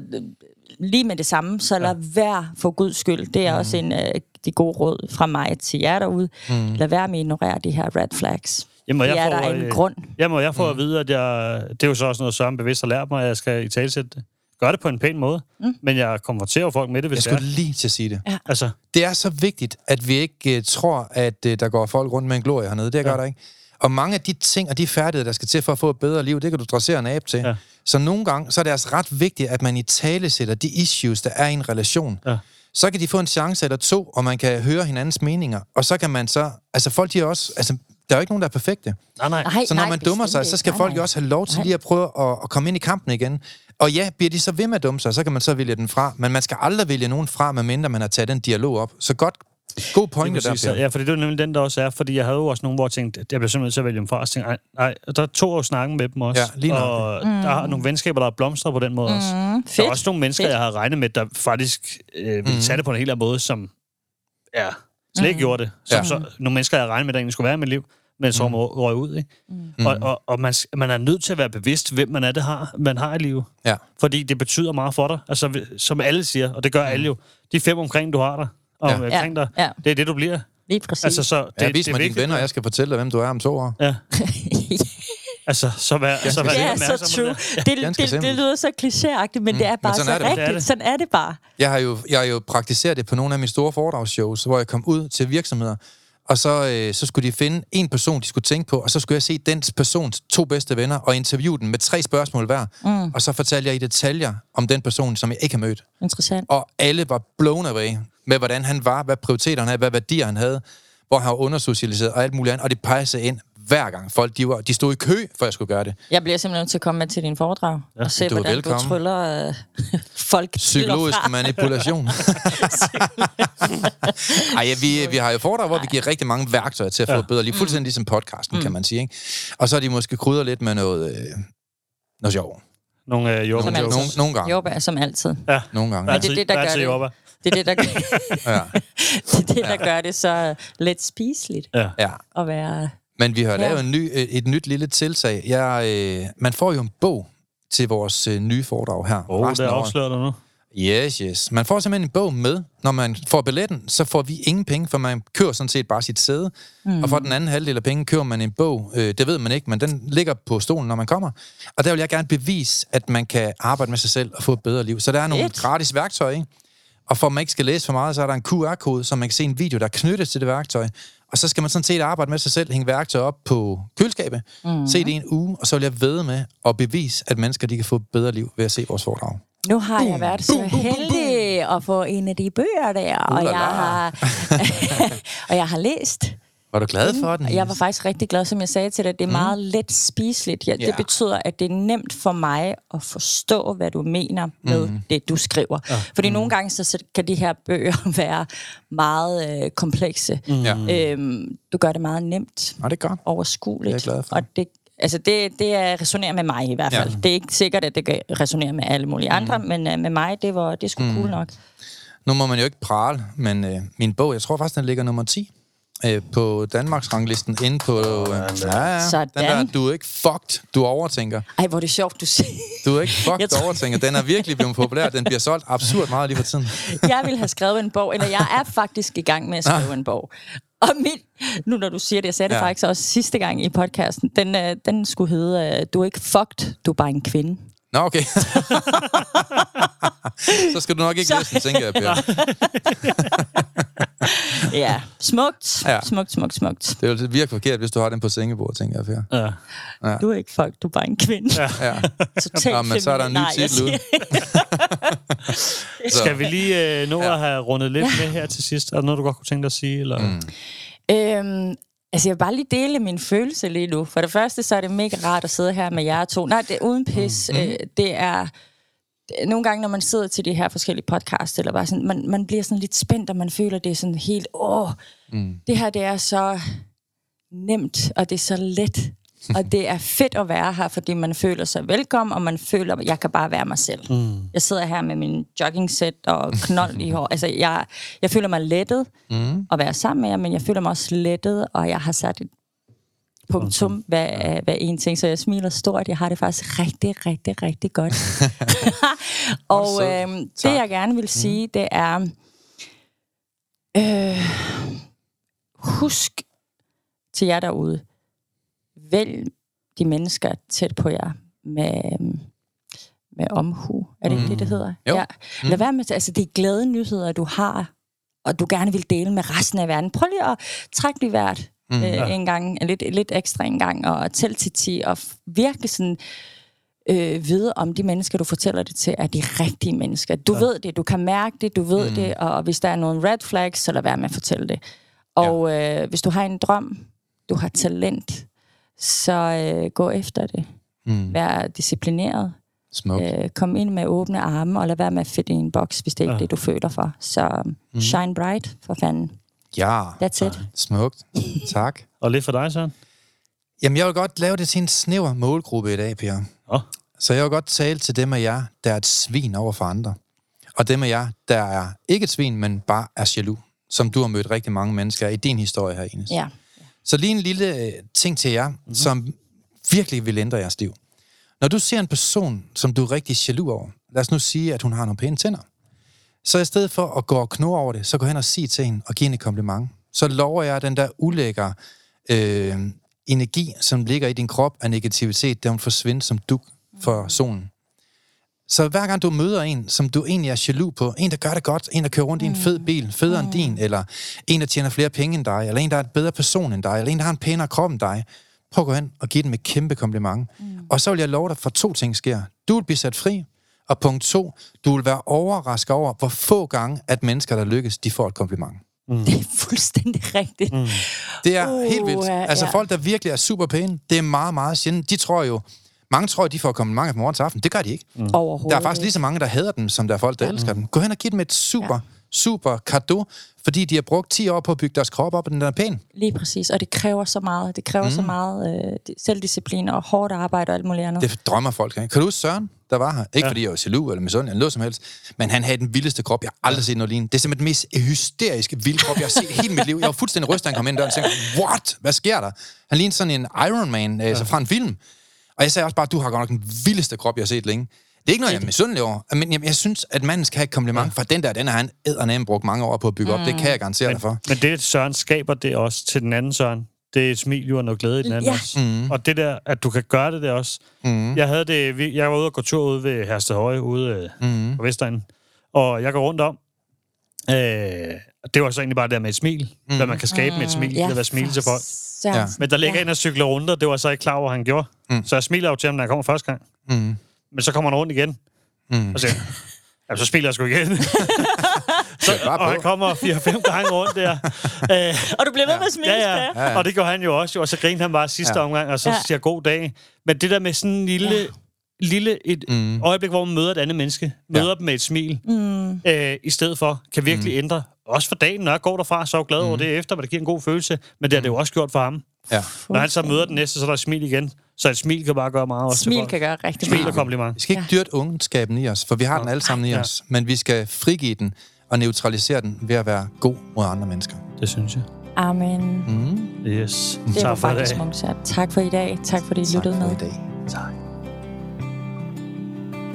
lige med det samme, så lad være for Guds skyld. Det er mm. også en øh, de gode råd fra mig til jer derude. Mm. Lad være med at ignorere de her red flags. Jamen, jeg er der får, en øh, grund. Jamen, jeg får mm. at vide, at jeg... Det er jo så også noget, Søren bevidst har lært mig, at jeg skal i talsætte det. Gør det på en pæn måde, mm. men jeg konfronterer folk med det, hvis Jeg det skulle er. lige til at sige det. Ja. Altså, Det er så vigtigt, at vi ikke uh, tror, at uh, der går folk rundt med en glorie hernede. Det gør Ja. der ikke. Og mange af de ting og de færdigheder, der skal til for at få et bedre liv, det kan du dressere en abe til. Ja. Så nogle gange, så er det altså ret vigtigt, at man i tale sætter de issues, der er i en relation. Ja. Så kan de få en chance eller to, og man kan høre hinandens meninger. Og så kan man så... Altså folk, de er også... Altså, der er jo ikke nogen, der er perfekte. nej, nej. Nej, Så når nej, man dummer sig, så skal ikke. folk Nej, jo også have lov til Nej. lige at prøve at, at komme ind i kampen igen. Og ja, bliver de så ved med at dumme sig, så kan man så vælge den fra. Men man skal aldrig vælge nogen fra, medmindre man har taget den dialog op. Så godt, god pointe der, Per. Ja, for det er jo nemlig den, der også er. Fordi jeg havde jo også nogen, hvor jeg tænkte, at jeg bliver simpelthen nødt til at vælge dem fra. Og så tænkte, jeg, nej, der tog jeg jo snakken med dem også. Ja, lige nok. og mm. der er nogle venskaber, der er blomstret på den måde mm. også. Der er fedt. også nogle mennesker, Fedt. jeg har regnet med, der faktisk øh, ville tage det på en helt anden måde, som ja, slet ikke gjorde det. Som Ja. så, nogle mennesker, jeg har regnet med, der egentlig skulle være i mit liv, men som mm. røg ud. Ikke? Mm. Og, og, og man, man er nødt til at være bevidst, hvem man er, det har, man har i livet. Ja. Fordi det betyder meget for dig. Altså, som alle siger, og det gør alle jo. De fem omkring, du har der, og Ja. omkring dig, Ja. det er det, du bliver. Lige præcis. Altså, så det, Ja, vis det er mig dine venner, og jeg skal fortælle dig, hvem du er om to år. Ja. *laughs* Altså, så vær, så vær det er så true. det. Det, det, det lyder så klichéagtigt, men det er bare sådan så er det. rigtigt. Det er det. Sådan er det bare. Jeg har jo, jeg har jo praktiseret det på nogle af mine store foredragsshows, hvor jeg kom ud til virksomheder, og så, øh, så skulle de finde en person, de skulle tænke på, og så skulle jeg se den persons to bedste venner og interviewe den med tre spørgsmål hver. Mm. Og så fortalte jeg i detaljer om den person, som jeg ikke har mødt. Interessant. Og alle var blown away med, hvordan han var, hvad prioriteter han havde, hvad værdier han havde, hvor han var undersocialiseret og alt muligt andet. Og det pegede ind hver gang. Folk de, var, de stod i kø, for jeg skulle gøre det. Jeg bliver simpelthen nødt til at komme med til din foredrag ja, og se, du er hvordan velkommen. du tryller øh, *laughs* folk Psykologisk og fra. manipulation. *laughs* Ej, ja, vi, vi har jo foredrag, hvor vi giver rigtig mange værktøjer til at få Ja. et bedre liv. Fuldstændig ligesom podcasten, kan man sige. Ikke? Og så er de måske krydder lidt med noget, øh, noget sjov. Nogle øh, jordbær. altid. Nogle, nogle gange. Jordbær, som altid. Ja. Nogle gange. Men det er det, der er gør det. jordbær. Det er det, der, *laughs* Ja. det, er det, der gør det så let spiseligt Ja. ja. at være... Men vi har Ja. lavet en ny, øh, et nyt lille tiltag. Jeg, øh, man får jo en bog til vores øh, nye foredrag her. Åh, oh, året. afslører du nu. Yes, yes. Man får simpelthen en bog med. Når man får billetten, så får vi ingen penge, for man kører sådan set bare sit sæde. Mm. Og for den anden halvdel af penge kører man en bog. Øh, det ved man ikke, men den ligger på stolen, når man kommer. Og der vil jeg gerne bevise, at man kan arbejde med sig selv og få et bedre liv. Så der er nogle Fedt. gratis værktøjer, ikke? Og for at man ikke skal læse for meget, så er der en QR-kode, så man kan se en video, der er knyttet til det værktøj. Og så skal man sådan set arbejde med sig selv, hænge værktøj op på køleskabet, mm. se det i en uge, og så vil jeg ved med at bevise, at mennesker de kan få et bedre liv ved at se vores foredrag. Nu har jeg været så heldig at få en af de bøger der, og jeg har, *laughs* *laughs* og jeg har læst. Var du glad for den? Og jeg var faktisk rigtig glad, som jeg sagde til dig. Det er meget let spiseligt. Ja, Ja. Det betyder, at det er nemt for mig at forstå, hvad du mener med mm. det, du skriver. Ja. Fordi mm. nogle gange så, så kan de her bøger *laughs* være meget øh, komplekse. Mm. Øhm, du gør det meget nemt, Nå, det er godt. overskueligt. Det er glad for. Og det, altså det, det er, resonerer med mig i hvert fald. Ja. Det er ikke sikkert, at det kan resonere med alle mulige andre, men øh, med mig, det var det er sgu cool nok. Nu må man jo ikke prale, men øh, min bog, jeg tror faktisk, den ligger nummer 10 øh, på Danmarks ranglisten inde på... Øh, ja, ja, Sådan. den der, du er ikke fucked, du overtænker. Ej, hvor er det sjovt, du siger. Du er ikke *laughs* fucked, du tror- overtænker. Den er virkelig blevet populær. Den bliver solgt absurd meget lige for tiden. *laughs* Jeg ville have skrevet en bog, eller jeg er faktisk i gang med at skrive en bog. Og min, nu når du siger det, jeg sagde det ja. faktisk også sidste gang i podcasten, den, øh, den skulle hedde, øh, du er ikke fucked, du er bare en kvinde. Nå, okay. *laughs* så skal du nok ikke læse den, tænker jeg, Per. *laughs* Ja, smukt, Ja. ja. smukt, smukt, smukt. Det vil virke forkert, hvis du har den på sengebordet, tænker jeg, Per. Ja. Du er ikke fucked, du er bare en kvinde. Ja. Ja. Totalt Nå, men så er der en ny. Nej, titel ude. Så. *laughs* Skal vi lige øh, nå at have rundet lidt med her til sidst? Er der noget, du godt kunne tænke dig at sige? Eller? Mm. Øhm, altså, jeg vil bare lige dele min følelse lige nu. For det første, så er det mega rart at sidde her med jer to. Nej, det er uden pis. Mm. Øh, det er... Nogle gange, når man sidder til de her forskellige podcasts, eller bare sådan, man, man bliver sådan lidt spændt, og man føler, det er sådan helt, åh, mm. det her, det er så nemt, og det er så let. Og det er fedt at være her, fordi man føler sig velkommen, og man føler, at jeg kan bare være mig selv. Mm. Jeg sidder her med min jogging-sæt og knold i hår. Altså, jeg, jeg føler mig lettet mm. at være sammen med jer, men jeg føler mig også lettet, og jeg har sat et punktum hvad, hvad en ting, så jeg smiler stort. Jeg har det faktisk rigtig, rigtig, rigtig godt. *laughs* og øhm, det, Tak. jeg gerne vil sige, det er, øh, husk til jer derude, vælg de mennesker tæt på jer med, øhm, med omhu. Er det ikke det, det hedder? Jo. Ja. Lad være med, altså det er glade nyheder, du har, og du gerne vil dele med resten af verden. Prøv lige at trække lige hvert mm, øh, en gang, lidt, lidt ekstra en gang, og tæl til 10, og virkelig sådan øh, vide om de mennesker, du fortæller det til, er de rigtige mennesker. Du ja. ved det, du kan mærke det, du ved mm. det, og hvis der er nogle red flags, så lad være med at fortælle det. Og ja. øh, hvis du har en drøm, du har talent, så øh, gå efter det. Mm. Vær disciplineret. Smukt. Øh, kom ind med åbne arme, og lad være med at fedte i en boks, hvis det ikke er Ja. det, du føler for. Så mm. shine bright, for fanden. Ja, That's it. smukt. Tak. *laughs* Og lidt for dig, Søren? Jamen, jeg vil godt lave det til en snæver målgruppe i dag, Per. Åh. Så jeg vil godt tale til dem af jer, der er et svin over for andre. Og dem af jer, der er ikke et svin, men bare er jaloux. Som du har mødt rigtig mange mennesker i din historie her, Ines. Ja. Så lige en lille øh, ting til jer, mm-hmm. som virkelig vil ændre jeres liv. Når du ser en person, som du er rigtig jaloux over, lad os nu sige, at hun har nogle pæne tænder, så i stedet for at gå og knurre over det, så gå hen og sige til hende og give hende et kompliment. Så lover jeg, at den der ulækker øh, energi, som ligger i din krop af negativitet, der vil forsvinde som duk for solen. Så hver gang du møder en, som du egentlig er jaloux på, en, der gør det godt, en, der kører rundt i en fed bil, federe end din, eller en, der tjener flere penge end dig, eller en, der er et bedre person end dig, eller en, der har en pænere krop end dig, prøv at gå hen og give dem et kæmpe kompliment. Mm. Og så vil jeg love dig, for to ting sker. Du vil blive sat fri, og punkt to, du vil være overrasket over, hvor få gange, at mennesker, der lykkes, de får et kompliment. Det er fuldstændig rigtigt. Mm. Det er Uh, helt vildt. Altså ja. folk, der virkelig er super pæne, det er meget, meget sjældent. De tror jo, mange tror, at de får komplimenter fra morgen til aften. Det gør de ikke. Mm. Overhovedet. Der er faktisk lige så mange, der hader dem, som der er folk, der elsker dem. Gå hen og giv dem et super, ja. super kado, fordi de har brugt 10 år på at bygge deres krop op, og den er pæn. Lige præcis, og det kræver så meget. Det kræver mm. så meget øh, di- selvdisciplin og hårdt arbejde og alt muligt andet. Det drømmer folk. Ikke? Kan du huske Søren, der var her? Ikke ja. fordi jeg var jaloux eller misundelig eller noget som helst, men han havde den vildeste krop, jeg har aldrig set noget lignende. Det er simpelthen den mest hysteriske vilde krop, jeg har set hele mit liv. Jeg var fuldstændig rystet, da han kom ind døren og tænkte, what? Hvad sker der? Han lignede sådan en Iron Man øh, ja. fra en film. Og jeg sagde også bare, du har godt nok den vildeste krop, jeg har set længe. Det er ikke noget, jeg er misundelig over. Men jeg, jeg synes, at manden skal have et kompliment, for den der, den har han eddernem brugt mange år på at bygge op. Det kan jeg garantere dig for. Men det, Søren skaber det også til den anden Søren. Det er et smil, jo, og noget glæde i den anden Ja. også. Mm. Og det der, at du kan gøre det der også. Mm. Jeg, havde det, jeg var ude og gå tur ude ved Hersted Høje, ude mm. på Vestegnen. Og jeg går rundt om. Øh, det var så egentlig bare det der med et smil. Mm. Hvad man kan skabe med et smil. Ja, at smile til folk. Ja. Men der ligger ja. en og cykler rundt, og det var så ikke klar over, han gjorde. Mm. Så jeg smiler jo til ham, når jeg kommer første gang. Mm. Men så kommer han rundt igen. Mm. Og siger, ja, så smiler jeg sgu igen. *laughs* så, og han kommer fire-fem gange rundt der. *laughs* Øh, Og du bliver ved med at smile, Ja, ja, ja. ja. ja, Og det gjorde han jo også, jo. og så grinede han bare sidste Ja. ja. omgang, og så Ja. ja. siger jeg, god dag. Men det der med sådan en lille, Ja. Ja. lille et mm. øjeblik, hvor man møder et andet menneske, møder Ja. dem med et smil, mm. øh, i stedet for, kan virkelig mm. ændre. Også for dagen, når jeg går derfra, så er jeg glad over det efter, men det giver en god følelse. Men det har det jo også gjort for ham. Ja. Når han så møder den næste, så er der et smil igen. Så et smil kan bare gøre meget også Smil kan gøre rigtig Smil og meget. kompliment. Vi skal ikke dyrte ungenskaben i os, for vi har den alle sammen i Ja. os. Men vi skal frigive den og neutralisere den ved at være god mod andre mennesker. Det synes jeg. Amen. Mm. Yes. Det var Tak for i faktisk. Tak for i dag. Tak fordi I Tak lyttede for med. i dag. Tak.